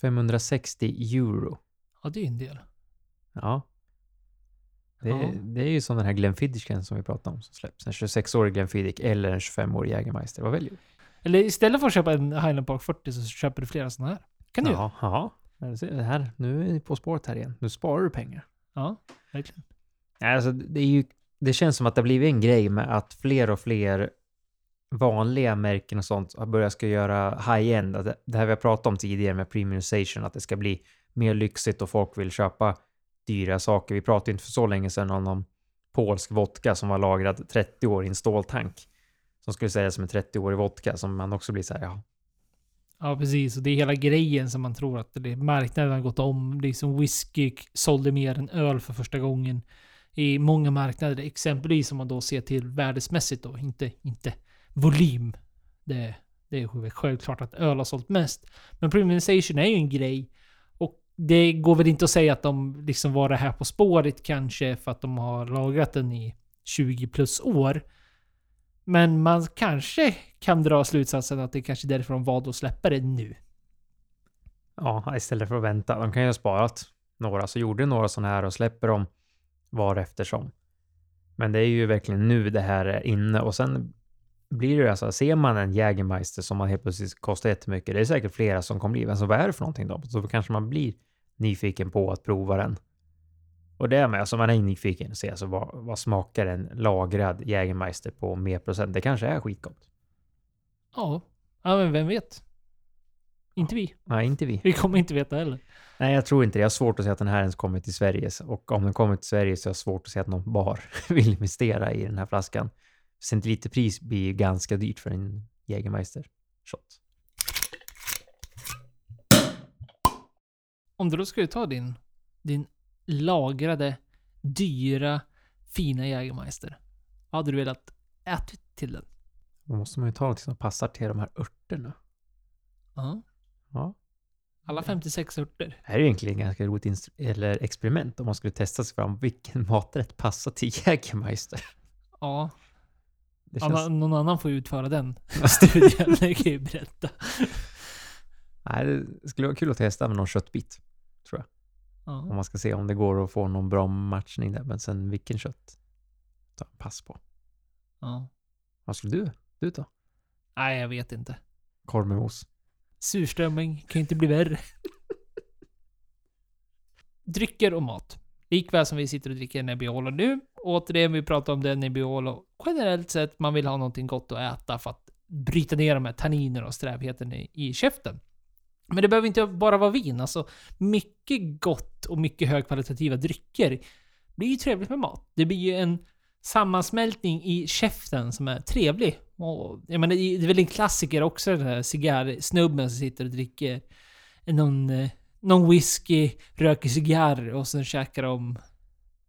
560 euro. Ja det är en del. Ja. Det, Ja. det är ju som den här Glenfiddichen som vi pratade om som släpps. En 26-årig Glenfiddich eller en 25-årig Jägermeister. Vad väljer du? Eller istället för att köpa en Highland Park 40 så köper du flera sådana här. Kan du göra? Ja, ja. Ja, det här, nu är vi på spåret här igen. Nu sparar du pengar. Ja, verkligen. Alltså, det, är ju, det känns som att det har blivit en grej med att fler och fler vanliga märken och sånt har börjat ska göra high-end. Det, det här vi har pratat om tidigare med premiumization, att det ska bli mer lyxigt och folk vill köpa dyra saker. Vi pratade inte för så länge sedan om någon polsk vodka som var lagrad 30 år i en ståltank. Som skulle säljas som en 30-årig vodka som man också blir så här, ja, Ja, precis. Och det är hela grejen som man tror att det, marknaden har gått om. Liksom whisky sålde mer än öl för första gången i många marknader. Exempelvis om man då ser till värdesmässigt då, inte, inte volym. Det, det är självklart att öl har sålt mest. Men premiumization är ju en grej. Och det går väl inte att säga att de liksom var det här på spåret kanske för att de har lagrat den i 20 plus år. Men man kanske kan dra slutsatsen att det är kanske är därför de valde att släppa det nu. Ja, istället för att vänta. De kan ju ha sparat några, så gjorde några sådana här och släpper dem var eftersom. Men det är ju verkligen nu det här är inne och sen blir det alltså, ser man en Jägermeister som man helt plötsligt kostar jättemycket, det är säkert flera som kommer bli, men så vad är det för någonting då? Så kanske man blir nyfiken på att prova den. Och det är med, alltså man är nyfiken och ser alltså vad, vad smakar en lagrad Jägermeister på mer procent? Det kanske är skitgott. Ja. Ja, men vem vet? Inte vi. Nej, inte vi. Vi kommer inte veta heller. Nej, jag tror inte det. Jag har svårt att se att den här ens kommer till Sverige. Och om den kommer till Sverige så har jag svårt att se att någon bar vill investera i den här flaskan. Centiliterpris blir ganska dyrt för en Jägermeister shot. Om du då skulle ta din, din lagrade, dyra, fina Jägermeister. Vad hade du velat äta till den? Då måste man ju ta något som passar till de här örterna. Ja. Ja. Alla 56 örter. Det här är ju egentligen ett ganska roligt instru- eller experiment om man skulle testa sig fram vilken maträtt passar till Jägermeister. Ja. Det känns... Anna, någon annan får utföra den studien, det kan jag ju berätta. Nej, det skulle vara kul att testa med någon köttbit. Om Ja. man ska se om det går att få någon bra matchning där. Men sen vilken kött? Ta pass på. ja. Vad skulle du? Du ta? Nej, jag vet inte. Korv med mos. Surströmming kan inte bli värre. Drycker och mat. Likväl som vi sitter och dricker Nebbiolo nu. Återigen, vi pratar om Danny Biolo. Generellt sett, man vill ha någonting gott att äta för att bryta ner de här tanninerna och strävheten i, i käften. Men det behöver inte bara vara vin. Alltså, mycket gott och mycket högkvalitativa drycker blir ju trevligt med mat. Det blir ju en sammansmältning i käften som är trevlig. Och, jag menar, det är väl en klassiker också, den här cigarrsnubben som sitter och dricker någon, eh, någon whisky, röker cigarr och sen käkar de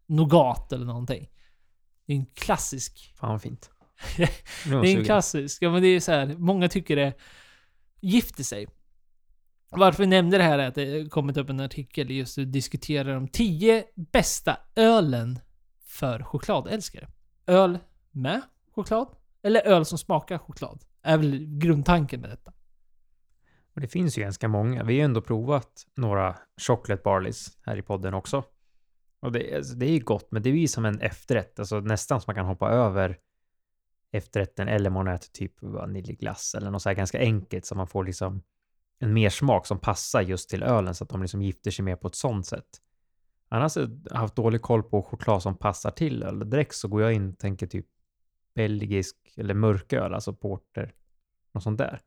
nougat eller någonting. Det är en klassisk. Fan vad fint. Det är en klassisk. Ja, men det är så här, många tycker det gifter sig. Varför jag nämnde det här är att det kommit upp en artikel just att diskutera de 10 bästa ölen för chokladälskare. Öl med choklad, eller öl som smakar choklad. Är väl grundtanken med detta. Och det finns ju ganska många. Vi har ju ändå provat några chocolate barleys här i podden också. Och det, alltså, det är ju gott, men det är ju som en efterrätt. Alltså nästan som man kan hoppa över efterrätten eller man äter typ vaniljglass eller något så här ganska enkelt så man får liksom en mersmak som passar just till ölen så att de liksom gifter sig mer på ett sånt sätt. Annars har jag haft dålig koll på choklad som passar till öl. Direkt så går jag in och tänker typ belgisk eller mörköl, alltså porter, något sånt där.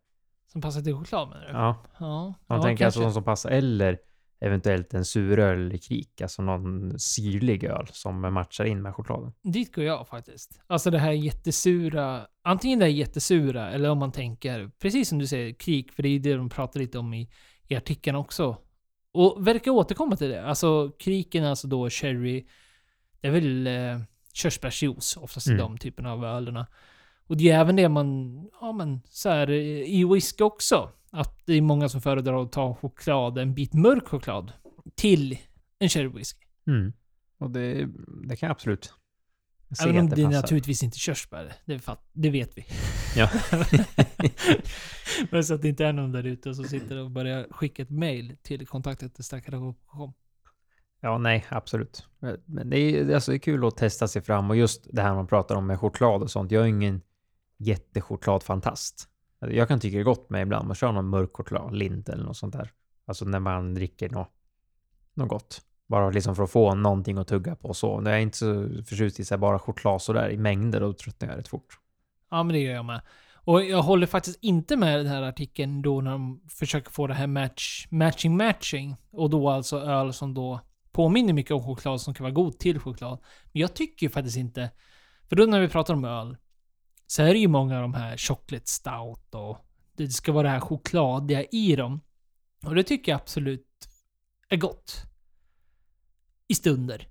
Som passar till choklad menar du? Ja, Ja, man ja, tänker alltså kanske. de som passar, eller eventuellt en suröl eller krik, alltså någon syrlig öl som matchar in med chokladen. Dit går jag faktiskt. Alltså det här jättesura, antingen det här jättesura eller om man tänker, precis som du säger, krig, för det är det de pratar lite om i, i artikeln också. Och verkar återkomma till det. Alltså kriken är alltså då cherry, det är väl eh, körsbärsjuice oftast i Mm. de typerna av ölerna. Och det är även det man, ja men så här eh, i whisky också. Att det är många som föredrar att ta choklad, en bit mörk choklad, till en cherry whisky. Mm. Och det, det kan jag absolut se Även om det är passar. naturligtvis inte körsbär. Det, fatt, det vet vi. Ja. Men så att det inte är någon där ute som sitter och börjar skicka ett mail till kontaktet stackare.com. Ja, nej, absolut. Men det är, alltså, det är kul att testa sig fram och just det här man pratar om med choklad och sånt. Jag är ingen jättechokladfantast. Jag kan tycka det är gott med ibland. att köra någon mörk choklad, Lind eller något sånt där. Alltså när man dricker något, något gott. Bara liksom för att få någonting att tugga på och så. Jag är inte så förtjust i så här bara choklad sådär i mängder och tröttnar jag rätt fort. Ja, men det gör jag med. Och jag håller faktiskt inte med den här artikeln då när de försöker få det här match, matching matching. Och då alltså öl som då påminner mycket om choklad som kan vara god till choklad. Men jag tycker ju faktiskt inte... För då när vi pratar om öl så är det ju många av de här chocolate stout och det ska vara det här chokladiga i dem. Och det tycker jag absolut är gott. I stunder.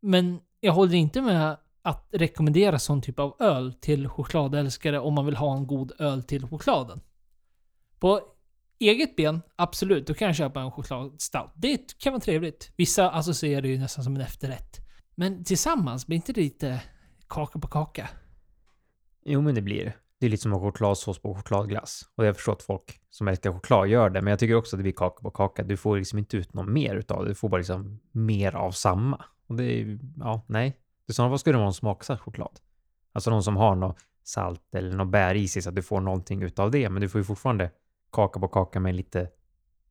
Men jag håller inte med att rekommendera sån typ av öl till chokladälskare om man vill ha en god öl till chokladen. På eget ben, absolut, då kan jag köpa en chokladstout. Det kan vara trevligt. Vissa associerar det ju nästan som en efterrätt. Men tillsammans, blir inte det lite kaka på kaka? Jo, men det blir det. Det är lite som en chokladsås på chokladglass. Och jag förstår att folk som älskar choklad gör det, men jag tycker också att det blir kaka på kaka. Du får liksom inte ut något mer utav det. Du får bara liksom mer av samma. Och det är ju, ja, nej. I sådana fall skulle det vara en smaksatt choklad. Alltså någon som har något salt eller något bär i sig så att du får någonting utav det. Men du får ju fortfarande kaka på kaka med lite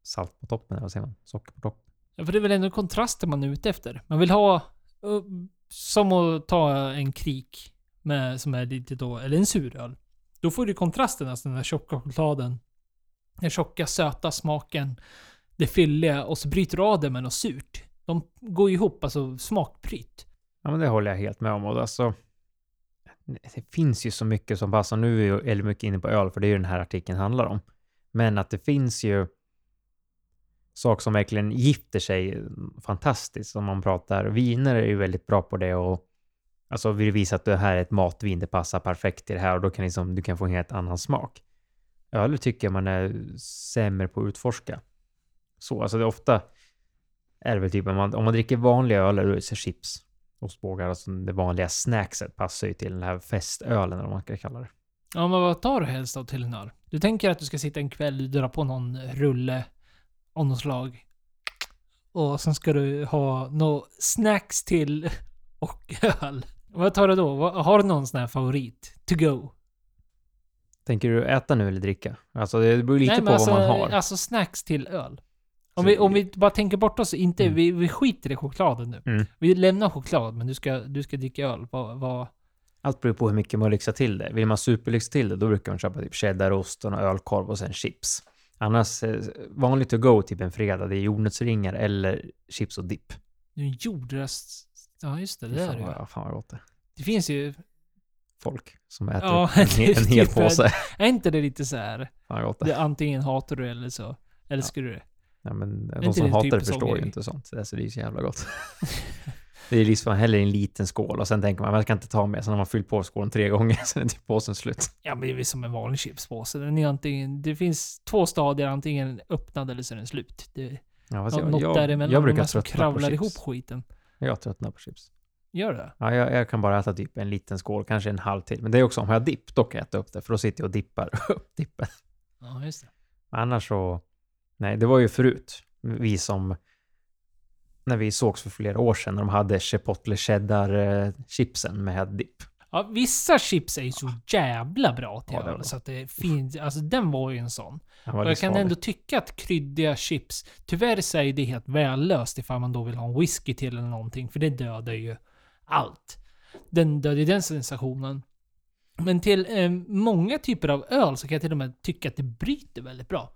salt på toppen, eller vad säger man? Socker på toppen. Ja, för det är väl ändå kontrasten man är ute efter. Man vill ha... uh, Som att ta en krik med, som är lite då, eller en suröl. Då får du kontrasten, alltså den här tjocka chokladen. Den tjocka söta smaken. Det fylliga och så bryter du av det med något surt. De går ju ihop, alltså smakbryt. Ja, men det håller jag helt med om. Och alltså, det finns ju så mycket som passar. Nu är vi ju väldigt mycket inne på öl, för det är ju den här artikeln handlar om. Men att det finns ju saker som verkligen gifter sig fantastiskt. Om man pratar viner är ju väldigt bra på det och alltså vill visa att det här är ett matvin, det passar perfekt till det här och då kan liksom, du kan få en helt annan smak. Öl tycker jag man är sämre på att utforska. Så, alltså det är ofta är det väl typ om man, om man dricker vanliga öl, då är det chips, ostbågar, alltså det vanliga snackset passar ju till den här festölen eller vad man ska kalla det. Ja, men vad tar du helst då till en öl? Du tänker att du ska sitta en kväll, dra på någon rulle av något slag. Och sen ska du ha några snacks till och öl. Vad tar du då? Har du någon sån här favorit? To go? Tänker du äta nu eller dricka? Alltså det beror lite Nej, på alltså, vad man har. Alltså snacks till öl. Om vi, om vi bara tänker bort oss, inte, Mm. vi, vi skiter i chokladen nu. Mm. Vi lämnar choklad, men du ska, du ska dricka öl. Vad, vad, Allt beror på hur mycket man lyxar till det. Vill man superlyxa till det, då brukar man köpa typ cheddarost och ölkorv och sen chips. Annars, eh, vanligt to go typ en fredag, det är jordnötsringar eller chips och dipp. du är en jordröst... Ja, just det. Det är fan, det ju. fan vad gott det. Det finns ju... Folk som äter Ja, en, hel- en hel typ påse. Är inte det lite så här? Fan vad gott det Det antingen hatar du eller så älskar du det. Ja, men de som det hatar typ det förstår ju inte sånt. Så det är så jävla gott. Det är liksom hellre en liten skål och sen tänker man, man ska inte ta med. Sen har man fyllt på skålen tre gånger, sen är typ påsen slut. Ja, men det är som en vanlig chipspåse. Den är antingen, det finns två stadier, antingen öppnad eller så är den slut. Det, Ja, något jag, däremellan. jag brukar tröttna på kravlar ihop chips. skiten. Jag tröttnar på chips. Gör det? Ja, jag, jag kan bara äta typ en liten skål, kanske en halv till. Men det är också om jag har dipp, då kan jag äta upp det, för då sitter jag och dippar upp dippen. Ja, just det. Annars så... Nej, det var ju förut. Vi som... När vi sågs för flera år sedan, när de hade chipotle cheddar-chipsen med dipp. Ja, vissa chips är ju så jävla bra till Ja, öl, så att det finns, alltså den var ju en sån. Och jag kan livsfarlig. ändå tycka att kryddiga chips, tyvärr så är det helt vällöst ifall man då vill ha en whisky till eller någonting, för det dödar ju allt. Den dödar ju den sensationen. Men till eh, många typer av öl så kan jag till och med tycka att det bryter väldigt bra.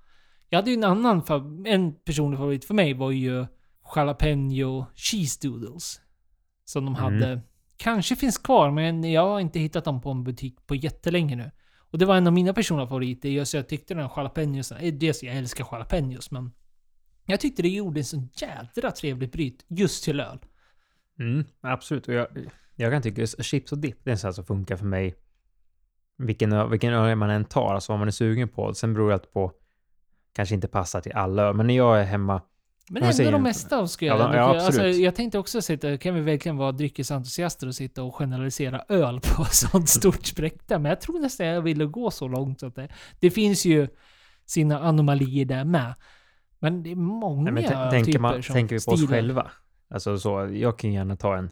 Jag hade ju en annan, en personlig favorit för mig var ju jalapeno cheese doodles. Som de Mm. hade, kanske finns kvar, men jag har inte hittat dem på en butik på jättelänge nu. Och det var en av mina personliga favoriter. Just jag tyckte den jalapenos, eh, dels jag älskar jalapenos, men jag tyckte det gjorde en sån jädra trevlig bryt just till öl. Mm, absolut. Och jag, jag kan tycka att chips och dipp, det är en sån här som funkar för mig. Vilken, vilken öl man än tar, alltså vad man är sugen på. Sen beror det på, kanske inte passar till alla öl, men när jag är hemma, men ändå de mesta av Ja, jag ändå- ja, alltså. Jag tänkte också sitta, kan vi verkligen vara dryckesentusiaster och sitta och generalisera öl på sånt stort spektra? Men jag tror nästan jag ville gå så långt att det, det finns ju sina anomalier där med. Men det är många Nej, men tänker, man, som tänker vi på oss stilar. själva? Alltså så, jag kan gärna ta en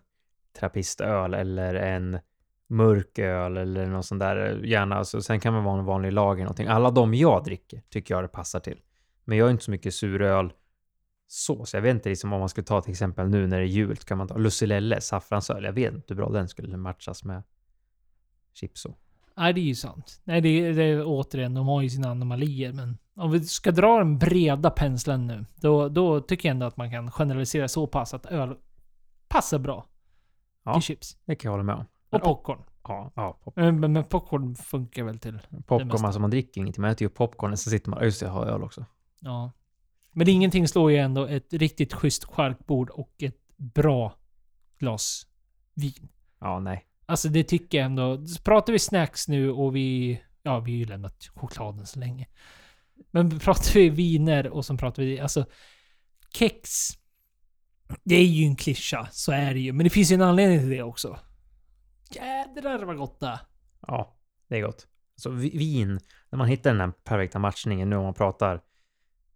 trappistöl eller en mörk öl eller något sånt där. Gärna, alltså, sen kan man vara en vanlig lager någonting. Alla de jag dricker tycker jag det passar till. Men jag är inte så mycket suröl så, så jag vet inte liksom om man skulle ta till exempel nu när det är jul, kan man ta Lussylelle, saffransöl. Jag vet inte hur bra den skulle matchas med chips och. Nej, det är ju sant. Nej, det, är- det är återigen, de har ju sina anomalier, men om vi ska dra den breda penseln nu, då, då tycker jag ändå att man kan generalisera så pass att öl passar bra Ja. till chips. Det kan jag hålla med om. Och popcorn. ja, ja, pop, Men, men popcorn funkar väl till... popcorn, mesta. alltså man dricker ingenting. Man äter ju popcorn och så sitter man, just det, jag har öl också. Ja. Men ingenting slår ju ändå ett riktigt schysst charkbord och ett bra glas vin. Ja, nej. Alltså det tycker jag ändå. Pratar vi snacks nu och vi... Ja, vi har ju lämnat chokladen så länge. Men pratar vi viner och så pratar vi... Alltså... Kex. Det är ju en klyscha, så är det ju. Men det finns ju en anledning till det också. Jädrar vad gott det. Ja, det är gott. Så vi- vin, när man hittar den här perfekta matchningen nu om man pratar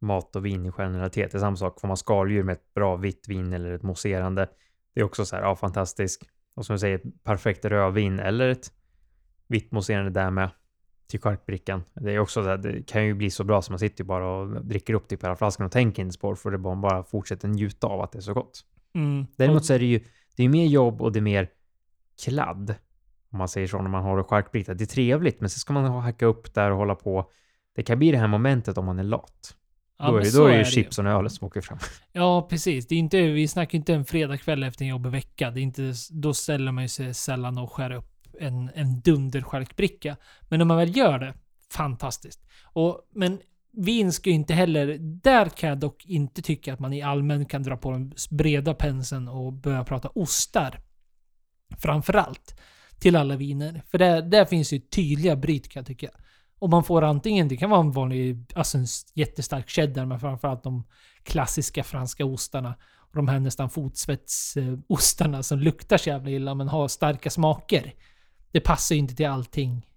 mat och vin i generalitet, det är samma sak. Får man skaldjur med ett bra vitt vin eller ett mousserande, det är också så här, ja fantastiskt. Och som du säger, perfekt rödvin eller ett vitt mousserande där med till charkbrickan. Det är också så här, det kan ju bli så bra som man sitter bara och dricker upp typ hela flaskan och tänker inte på för det bara, bara fortsätter njuta av att det är så gott. Mm. Däremot så är det ju det är mer jobb och det är mer kladd. Om man säger så när man har det charkbrickat. Det är trevligt, men så ska man ha- hacka upp där och hålla på. Det kan bli det här momentet om man är lat. Ja, då är då är ju chipsen och ölen som åker fram. Ja, precis. Det är inte, vi snackar inte en fredagkväll efter en jobbig vecka. Det är inte, då ställer man ju sig sällan och skär upp en, en dunderskärkbricka. Men när man väl gör det, fantastiskt. Och, men vin ska ju inte heller... Där kan jag dock inte tycka att man i allmän kan dra på den breda penseln och börja prata ostar. Framförallt. Till alla viner. För där, där finns ju tydliga bryt kan jag tycka. Och man får antingen, det kan vara en vanlig, alltså en jättestark cheddar, men framförallt de klassiska franska ostarna. Och de här nästan fotsvetsostarna som luktar så jävla illa men har starka smaker. Det passar ju inte till allting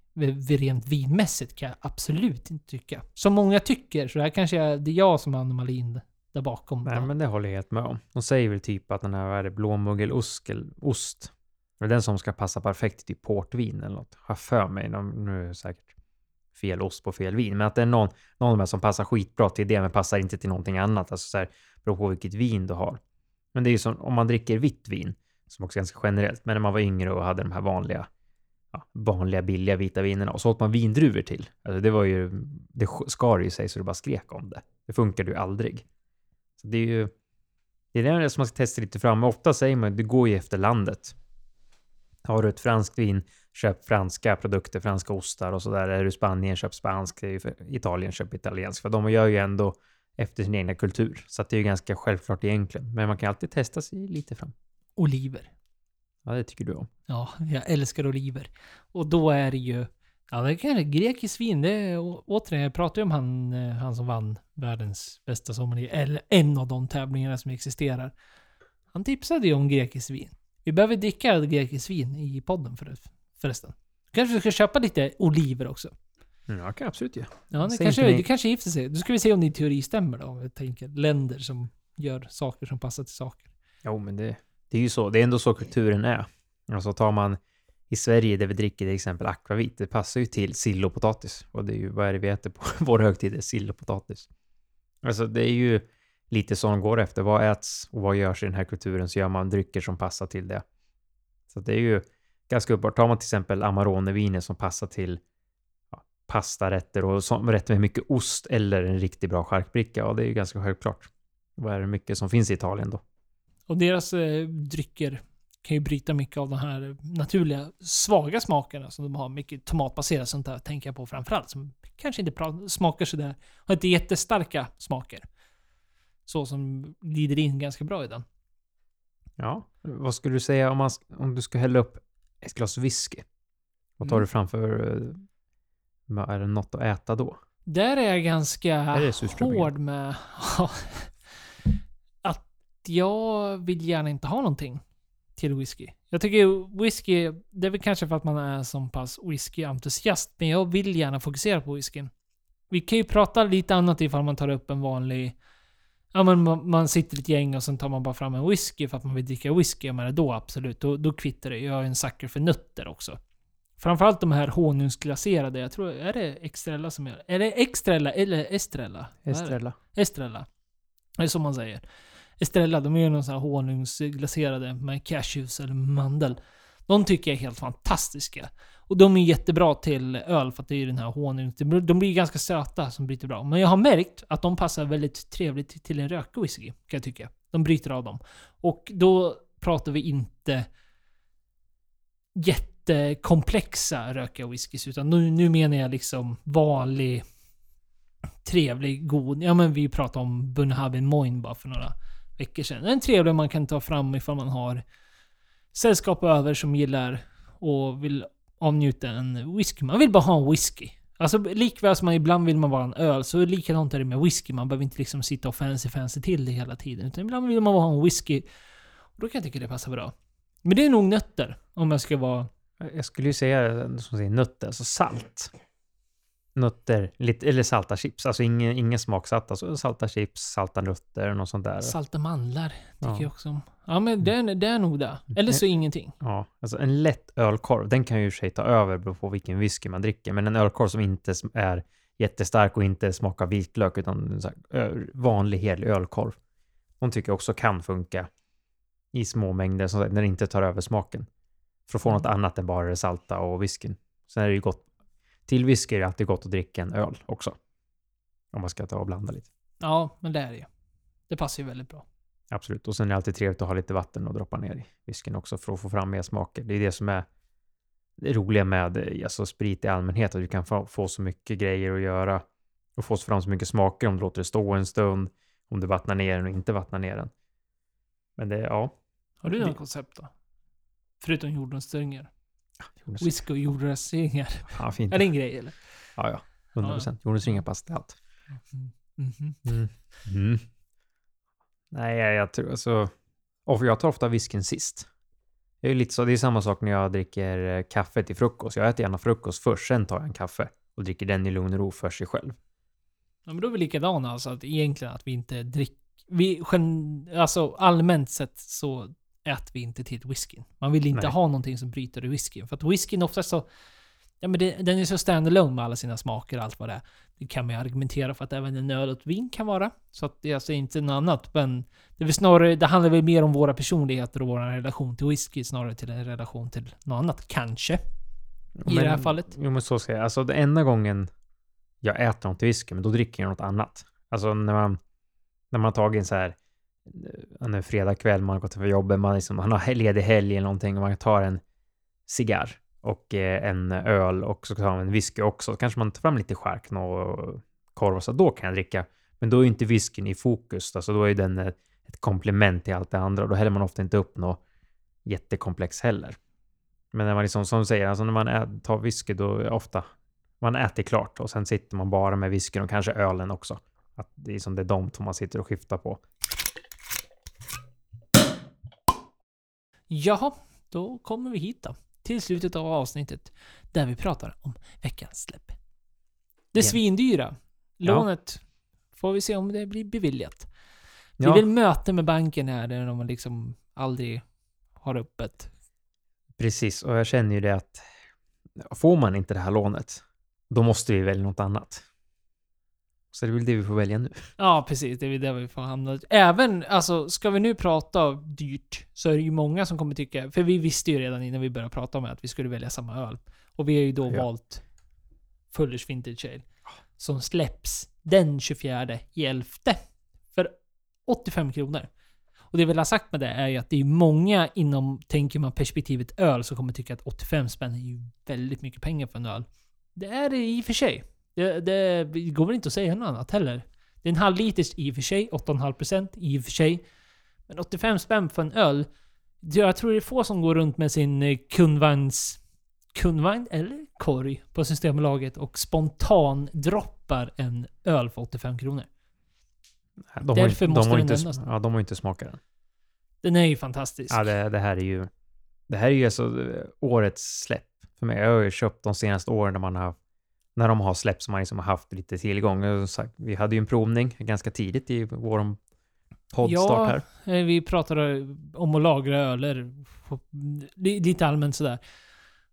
rent vinmässigt kan jag absolut inte tycka. Som många tycker, så det här kanske är, det är jag som är anomalin där bakom. Nej, men det håller jag helt med om. De säger väl typ att den här, vad är det, blåmuggelost, ost. Det är den som ska passa perfekt till portvin eller något. Har för mig. Nu är säkert fel ost på fel vin. Men att det är någon, någon av de här som passar skitbra till det, men passar inte till någonting annat. Alltså så här, beror på vilket vin du har. Men det är ju som om man dricker vitt vin, som också är ganska generellt, men när man var yngre och hade de här vanliga, ja, vanliga billiga vita vinerna och så åt man vindruvor till. Alltså det var ju, det skar ju sig så det bara skrek om det. Det funkade ju aldrig. Så det är ju, det är det som man ska testa lite fram. Ofta säger man, det går ju efter landet. Har du ett franskt vin, köp franska produkter, franska ostar och sådär. Är du Spanien, köp. Är i Italien, köp italienskt. För de gör ju ändå efter sin egna kultur. Så det är ju ganska självklart egentligen. Men man kan alltid testa sig lite fram. oliver. Ja, det tycker du om. Ja, jag älskar oliver. Och då är det ju... Ja, det kan vara grekisk vin. Det är, återigen, jag pratade ju om han, eh, han som vann världens bästa sommelier. Eller en av de tävlingarna som existerar. Han tipsade ju om grekiskt vin. Vi behöver dricka grekiskt vin i podden för, förresten. Kanske vi ska köpa lite oliver också. Mm, ja, kan jag absolut göra. Ja, det kanske, nej. det kanske gifter sig. Då ska vi se om din teori stämmer då. Om vi tänker länder som gör saker som passar till saker. Jo, men det, det är ju så. Det är ändå så kulturen är. Alltså tar man i Sverige där vi dricker till exempel akvavit, det passar ju till sill och potatis. Och det är ju, vad är det vi äter på vår högtid? Sill och potatis. Alltså det är ju lite som de går efter. Vad äts och vad görs i den här kulturen så gör man drycker som passar till det. Så det är ju ganska uppenbart. Tar man till exempel Amarone-viner som passar till ja, pastarätter och som, rätter med mycket ost eller en riktigt bra charkbricka, ja det är ju ganska självklart. Vad är det mycket som finns i Italien då? Och deras eh, drycker kan ju bryta mycket av de här naturliga svaga smakerna som de har. Mycket tomatbaserat sånt där tänker jag på framförallt. Som kanske inte smakar sådär. Har inte jättestarka smaker. Så som glider in ganska bra i den. Ja. Vad skulle du säga om, man, om du ska hälla upp ett glas whisky? Vad tar Mm. du framför? eh, Är det något att äta då? Där är jag ganska Är hård med att jag vill gärna inte ha någonting till whisky. Jag tycker whisky, det är väl kanske för att man är så pass whisky-entusiast, men jag vill gärna fokusera på whiskyn. Vi kan ju prata lite annat ifall man tar upp en vanlig... Ja men man, man sitter ett gäng och sen tar man bara fram en whisky för att man vill dricka whisky. Jag menar då absolut, då, då kvittar det. Jag är en sucker för nötter också. Framförallt de här honungsglaserade. Jag tror, är det Extrella som gör Är det Extrella eller Estrella? Estrella. Estrella. Det är så man säger. Estrella, de är ju någon sån här honungsglaserade med cashews eller mandel. De tycker jag är helt fantastiska. Och de är jättebra till öl för att det är ju den här honung. De blir ganska söta som bryter bra. Men jag har märkt att de passar väldigt trevligt till en rökig kan jag tycka. De bryter av dem. Och då pratar vi inte jättekomplexa rökiga whiskys. Utan nu, nu menar jag liksom vanlig trevlig, god. Ja men vi pratade om Bunhabin Moin bara för några veckor sedan. En trevlig man kan ta fram ifall man har sällskap över som gillar och vill avnjuta en whisky. Man vill bara ha en whisky. Alltså likväl som man ibland vill man vara en öl, så likadant är det med whisky. Man behöver inte liksom sitta och fancy fancy till det hela tiden. Utan ibland vill man bara ha en whisky. Och då kan jag tycka det passar bra. Men det är nog nötter. Om jag ska vara... Jag skulle ju säga som säger nötter, alltså salt. Nötter, lite, eller salta chips. Alltså ingen, ingen smaksatt. Alltså salta chips, salta nötter och något sånt där. Salta mandlar tycker Ja. jag också om. Ja men det är, det är nog det. Eller så ingenting. Ja, alltså en lätt ölkorv, den kan ju i och för sig ta över beroende på vilken whisky man dricker. Men en ölkorv som inte är jättestark och inte smakar vitlök utan här, vanlig hel ölkorv. De tycker jag också kan funka i små mängder, som sagt, när det inte tar över smaken. För att få något annat än bara det salta och whiskyn. Sen är det ju gott. Till whisky är det alltid gott att dricka en öl också. Om man ska ta och blanda lite. Ja, men det är det ju. Det passar ju väldigt bra. Absolut. Och sen är det alltid trevligt att ha lite vatten och droppa ner i whiskyn också för att få fram mer smaker. Det är det som är det roliga med eh, alltså, sprit i allmänhet, att du kan få, få så mycket grejer att göra och få fram så mycket smaker om du låter det stå en stund, om du vattnar ner den och inte vattnar ner den. Men det, ja. Har du något koncept då? Förutom jordnötsstyrningar. Jonas, Whisky och jordnötsstyrningar. ja, fint. Är det en grej eller? Ja, ja. 100 procent. Jonas ringar passar allt. Mhm. Mm. Mm. Nej, jag, tror alltså... Och jag tar ofta whiskyn sist. Det är lite så, det är samma sak när jag dricker eh, kaffe till frukost. Jag äter gärna frukost först, sen tar jag en kaffe och dricker den i lugn och ro för sig själv. Ja, men då är vi likadana alltså. Att egentligen att vi inte dricker... Vi, alltså allmänt sett så äter vi inte till whiskyn. Man vill inte Nej. ha någonting som bryter i whiskyn. För att whiskyn oftast så... Ja men det, den är så standalone med alla sina smaker och allt vad det är. Det kan man ju argumentera för att även en öl och ett vin kan vara. Så att det är alltså inte något annat. Men det är snarare, det handlar väl mer om våra personligheter och vår relation till whisky snarare till en relation till något annat. Kanske. I det här fallet. Jo, men så ska jag. Alltså, den enda gången jag äter något whisky, men då dricker jag något annat. Alltså när man, när man har tagit en så här en fredag kväll, man har gått till jobbet, man, liksom, man har ledig helg eller någonting och man tar en cigarr och eh, en öl och så tar man en whisky också. Så kanske man tar fram lite chark och korv och så. Då kan jag dricka. Men då är ju inte whiskyn i fokus. Alltså då är den ett komplement till allt det andra och då häller man ofta inte upp något jättekomplex heller. Men när man liksom, som du säger, alltså när man ä- tar whisky då är ofta man äter klart och sen sitter man bara med whiskyn och kanske ölen också. Att det är som det är de som man sitter och skiftar på. Jaha, då kommer vi hit då. Till slutet av avsnittet. Där vi pratar om veckans släpp. Det svindyra. Ja. Lånet får vi se om det blir beviljat. Det är Ja, väl möte med banken här där de liksom aldrig har öppet. precis. Och jag känner ju det att får man inte det här lånet, då måste vi välja något annat. Så det är väl det vi får välja nu. Ja, precis. Det är väl där vi får hamna. Även, alltså, ska vi nu prata dyrt så är det ju många som kommer tycka... För vi visste ju redan innan vi började prata om det att vi skulle välja samma öl. Och vi har ju då Ja. valt Fullers Vintage Ale. Som släpps den 24 i 11 För 85 kronor. Och det vi vill ha sagt med det är ju att det är många inom, tänker man perspektivet öl, som kommer tycka att 85 spänn är ju väldigt mycket pengar för en öl. Det är det i och för sig. Det, det går väl inte att säga något annat heller. Det är en halv liters i och för sig, 8,5% i och för sig. Men 85 spänn för en öl. Jag tror det är få som går runt med sin eh, kundvagns... Kundvagn eller korg på Systembolaget och spontan droppar en öl för 85 kronor. De har, Därför inte- måste de den inte, nämnas. Ja, de har inte smakat den. Den är ju fantastisk. Ja, det, det här är ju... Det här är ju alltså eh, årets släpp för mig. Jag har ju köpt de senaste åren när man har när de har släppt som man liksom har haft lite tillgång. Vi hade ju en provning ganska tidigt i vår poddstart här. Eh, Vi pratade om att lagra öler. li- Lite allmänt sådär.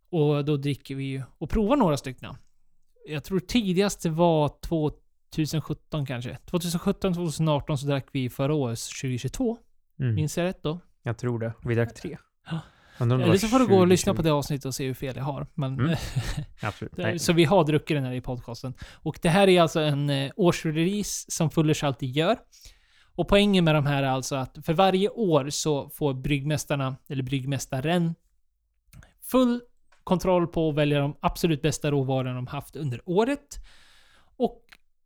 Och då dricker vi ju och provar några stycken. Jag tror tidigast det var 2017 kanske. 2017, 2018 så drack vi förra årets 2022. Mm, Minns jag rätt då? jag tror det. Vi drack tre. Ja. Eller var så får du gå och lyssna 2020. på det avsnittet och se hur fel jag har. Men Mm. Absolut. Nej. Så vi har druckit den här i podcasten. Och det här är alltså en eh, årsrelease som Fullers alltid gör. Och poängen med de här är alltså att för varje år så får bryggmästarna, eller bryggmästaren, full kontroll på att välja de absolut bästa råvarorna de haft under året. Och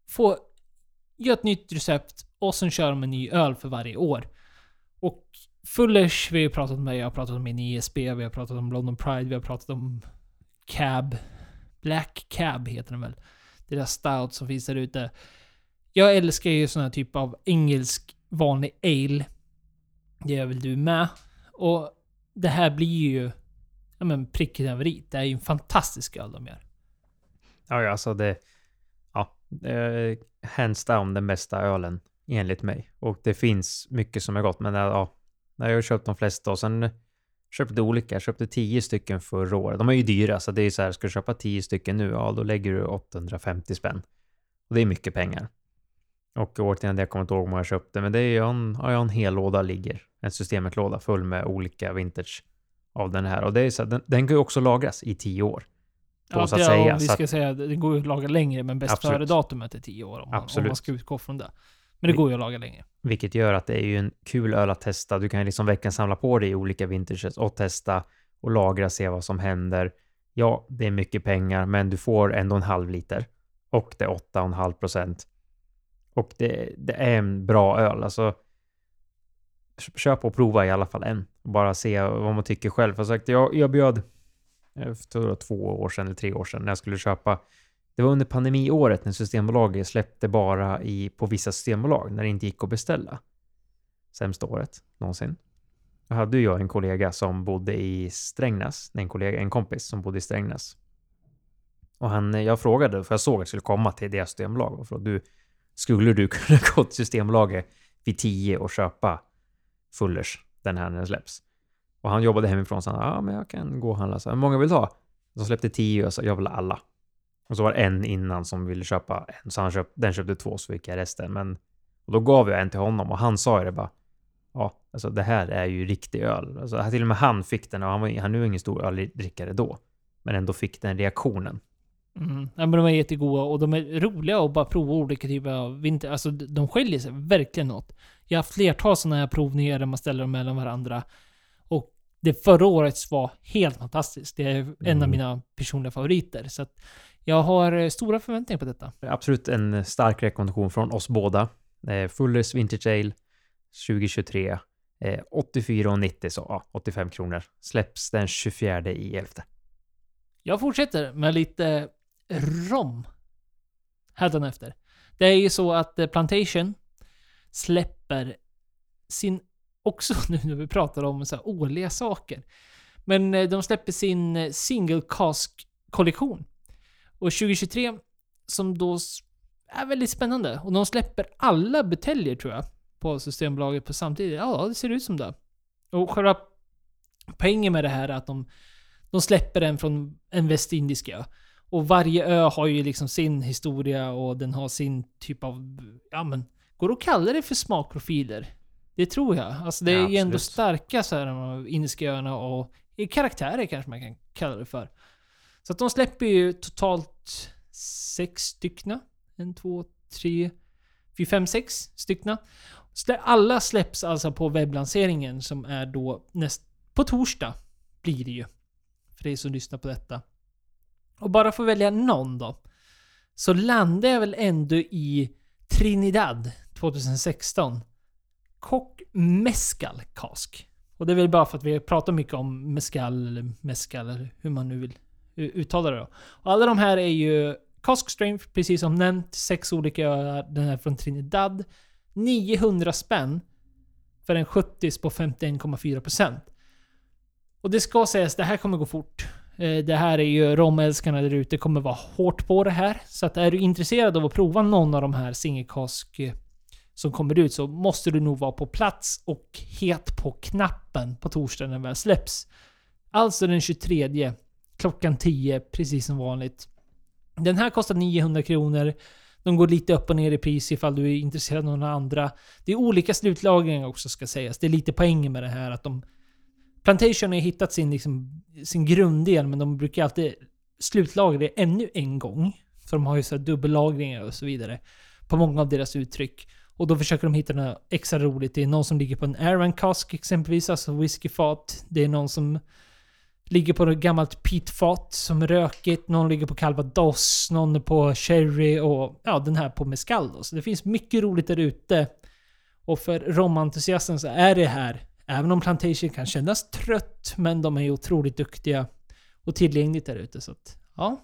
få göra ett nytt recept och sen kör de en ny öl för varje år. Och Fullers, vi har pratat om det, jag har pratat om min ISB, vi har pratat om London Pride, vi har pratat om Cab. Black Cab heter den väl. Deras stout som finns där ute. Jag älskar ju sån här typ av engelsk vanlig ale. Det gör väl du med. Och det här blir ju ja, men pricken över i. Det är ju en fantastisk öl de gör. Ja, ja, alltså det... Ja, eh, hands down den bästa ölen enligt mig. Och det finns mycket som är gott, men ja, jag har köpt de flesta och sen köpte olika. Jag köpte tio stycken förra året. De är ju dyra, så det är så här, ska du köpa tio stycken nu, ja då lägger du 850 spänn. Och det är mycket pengar. Och året innan det, jag kommer inte ihåg om jag köpte, men det är ju en, ja, en hel låda ligger. En systemet-låda full med olika vintage av den här. Och det är så här, den, den kan ju också lagras i tio år. Då, så att det- säga. vi ska säga, det går ju att laga längre, men bäst före-datumet är 10 år. Om man, om man ska utgå från det. Men det går ju att laga längre. Vilket gör att det är ju en kul öl att testa. Du kan ju liksom verkligen samla på dig i olika vintages och testa och lagra, se vad som händer. Ja, det är mycket pengar, men du får ändå en halv liter. Och det är 8,5 procent. Och det, det är en bra öl. Alltså, köp och prova i alla fall en. Bara se vad man tycker själv. För sagt, jag, jag bjöd eh, för två år sedan eller tre år sedan när jag skulle köpa det var under pandemiåret när Systembolaget släppte bara i, på vissa systembolag när det inte gick att beställa. Sämsta året någonsin. Då hade ju jag en kollega som bodde i Strängnäs, nej, en kollega, en kompis som bodde i Strängnäs. Och han, jag frågade, för jag såg att jag skulle komma till deras systembolag och frågade, du, skulle du kunna gå till Systembolaget vid 10 och köpa Fullers den här när den släpps? Och han jobbade hemifrån så han, ja men jag kan gå och handla. Så, hur många vill du ha? De släppte 10 och jag sa, jag vill ha alla. Och så var det en innan som ville köpa en, så han köpt, den köpte två så fick jag resten. Men och då gav jag en till honom och han sa ju det bara. Ja, alltså det här är ju riktig öl. Alltså till och med han fick den och han var han är ju ingen stor öldrickare då. Men ändå fick den reaktionen. Mm. Ja, men de är jättegoda och de är roliga att bara prova olika typer av vinter. Alltså de skiljer sig verkligen åt. Jag har haft flertal sådana här provningar där man ställer dem mellan varandra. Och det förra årets var helt fantastiskt. Det är en av Mm. mina personliga favoriter. Så att jag har eh, stora förväntningar på detta. Absolut en stark rekommendation från oss båda. Eh, Fullers Vintage Ale 2023. Eh, 84,90 så ja, 85 kronor. Släpps den 24 i 11. Jag fortsätter med lite rom. Hädanefter. Det är ju så att eh, Plantation släpper sin, också nu när vi pratar om så årliga saker. Men eh, de släpper sin eh, single cask kollektion. Och 2023, som då är väldigt spännande. Och de släpper alla buteljer tror jag. På Systembolaget på samtidigt. Ja, det ser ut som det. Och själva poängen med det här är att de, de släpper den från en västindisk ö. Och varje ö har ju liksom sin historia och den har sin typ av... Ja men, går det att kalla det för smakprofiler? Det tror jag. Alltså det Ja, är ju ändå starka så här, de indiska öarna och karaktärer kanske man kan kalla det för. Så att de släpper ju totalt sex styckna. En, två, tre, fyra, fem, sex styckna. Alla släpps alltså på webblanseringen som är då näst, på torsdag. Blir det ju. För er som lyssnar på detta. Och bara för att välja någon då. Så landar jag väl ändå i Trinidad 2016. Kock Mescal Cask. Och det är väl bara för att vi pratar mycket om mescal eller mescal eller hur man nu vill uttala det då. Och alla de här är ju Cask Strength, precis som nämnt. Sex olika öar. Den är från Trinidad. 900 spänn för en 70 på 51,4%. Och det ska sägas, det här kommer gå fort. Eh, det här är ju romälskarna där ute kommer vara hårt på det här. Så att är du intresserad av att prova någon av de här singelkask eh, som kommer ut så måste du nog vara på plats och het på knappen på torsdagen när den väl släpps. Alltså den 23 klockan 10 precis som vanligt. Den här kostar 900 kronor. De går lite upp och ner i pris ifall du är intresserad av några andra. Det är olika slutlagringar också ska sägas. Det är lite poängen med det här att de... Plantation har ju hittat sin, liksom, sin grunddel men de brukar alltid slutlagra det ännu en gång. För de har ju så här dubbellagringar och så vidare. På många av deras uttryck. Och då försöker de hitta något extra roligt. Det är någon som ligger på en Aaron Cask exempelvis, alltså whiskyfat. Det är någon som ligger på ett gammalt pitfat som är rökigt. Någon ligger på calvados, någon är på sherry och ja, den här på mescal. Så det finns mycket roligt där ute. Och för romentusiasten så är det här, även om Plantation kan kännas trött, men de är otroligt duktiga och tillgängligt där ute. Så att, ja.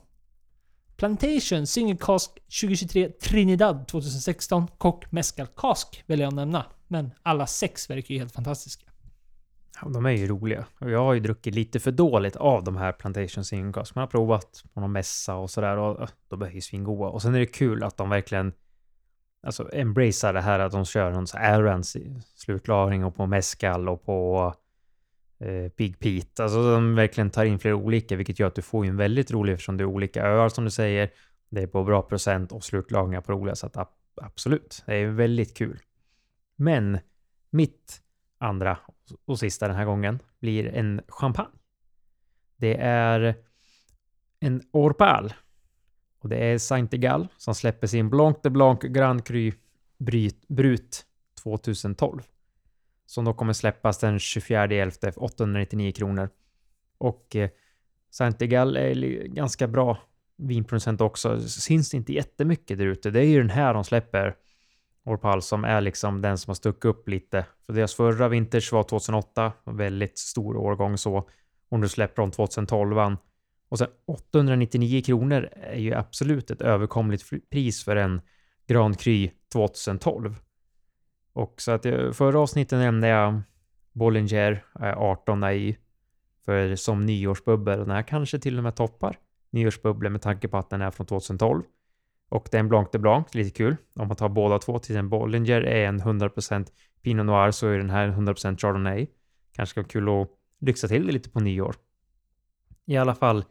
Plantation Single Cask 2023 Trinidad 2016 Kock Mescal Cask vill jag nämna. Men alla sex verkar ju helt fantastiska. Ja, de är ju roliga. Och jag har ju druckit lite för dåligt av de här Plantation Single Cask. Man har provat på någon mässa och sådär och äh, de är ju svingoda. Och sen är det kul att de verkligen alltså embracear det här att de kör någon sån här slutlagring och på Mescal och på eh, Big Pete. Alltså de verkligen tar in flera olika, vilket gör att du får ju en väldigt rolig eftersom det är olika öar som du säger. Det är på bra procent och slutlagringar på roliga, så att ab- absolut, det är väldigt kul. Men mitt andra och sista den här gången blir en champagne. Det är en Orpal. Och det är Saint Egal som släpper sin Blanc de Blanc Grand Cru Brut, Brut 2012. Som då kommer släppas den 24 11 för 899 kronor. Och eh, Saint Egal är ganska bra vinproducent också. Syns inte jättemycket där ute. Det är ju den här de släpper. Orpal som är liksom den som har stuckit upp lite. För deras förra vinters var 2008, väldigt stor årgång så. Och nu släpper de 2012 Och sen 899 kronor är ju absolut ett överkomligt pris för en Grand Cru 2012. Och så att jag, förra avsnittet nämnde jag Bollinger eh, 18 i för som nyårsbubbel den här kanske till och med toppar nyårsbubblan med tanke på att den är från 2012. Och det är en Blanc de Blanc, lite kul. Om man tar båda två till en Bollinger är en 100% Pinot Noir så är den här en 100% Chardonnay. Kanske ska vara kul att lyxa till det lite på nyår. I alla fall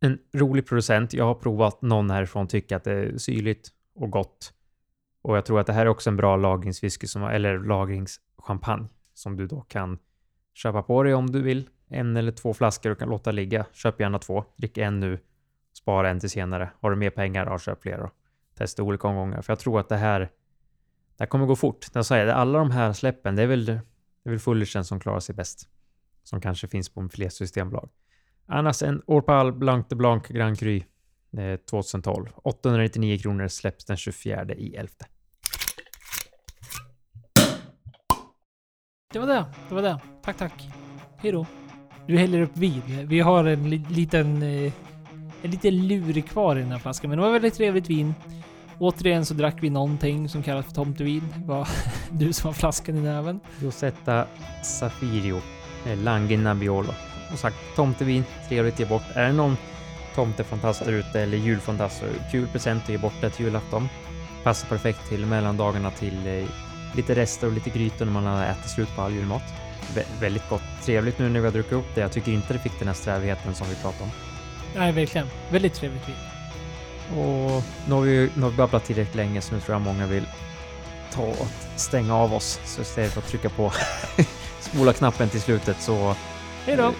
en rolig producent. Jag har provat någon härifrån tycker att det är syrligt och gott. Och jag tror att det här är också en bra lagringswhisky, som, eller lagringschampagne som du då kan köpa på dig om du vill. En eller två flaskor och kan låta ligga. Köp gärna två. Drick en nu. Spara en till senare. Har du mer pengar, ja, köp fler och Testa olika omgångar. För jag tror att det här, det här kommer gå fort. Jag säger alla de här släppen, det är väl, det är väl Fullersen som klarar sig bäst. Som kanske finns på fler systembolag. Annars en Orpal Blanc de Blanc Grand Cru 2012. 899 kronor släpps den 24 i 11. Det var det. Det var det. Tack, tack. Hej då. Du häller upp vin. Vi har en li liten... Eh, är lite lur kvar i den här flaskan, men det var väldigt trevligt vin. Återigen så drack vi någonting som kallas för tomtevin. Det var du som har flaskan i näven. Rosetta Safirio, eh, Nebbiolo. Och sagt, tomtevin, trevligt att ge bort. Är det någon tomtefantast där ute eller julfantast så kul present att ge bort till julafton. Passar perfekt till mellandagarna till eh, lite rester och lite grytor när man har ätit slut på all julmat. Vä- väldigt gott. Trevligt nu när vi har druckit upp det. Jag tycker inte det fick den här strävheten som vi pratade om. Nej, verkligen. Väldigt trevligt vin. Och nu har vi, nu har vi babblat tillräckligt länge så nu tror jag många vill ta och stänga av oss. Så istället för att trycka på spola-knappen till slutet så Hej då!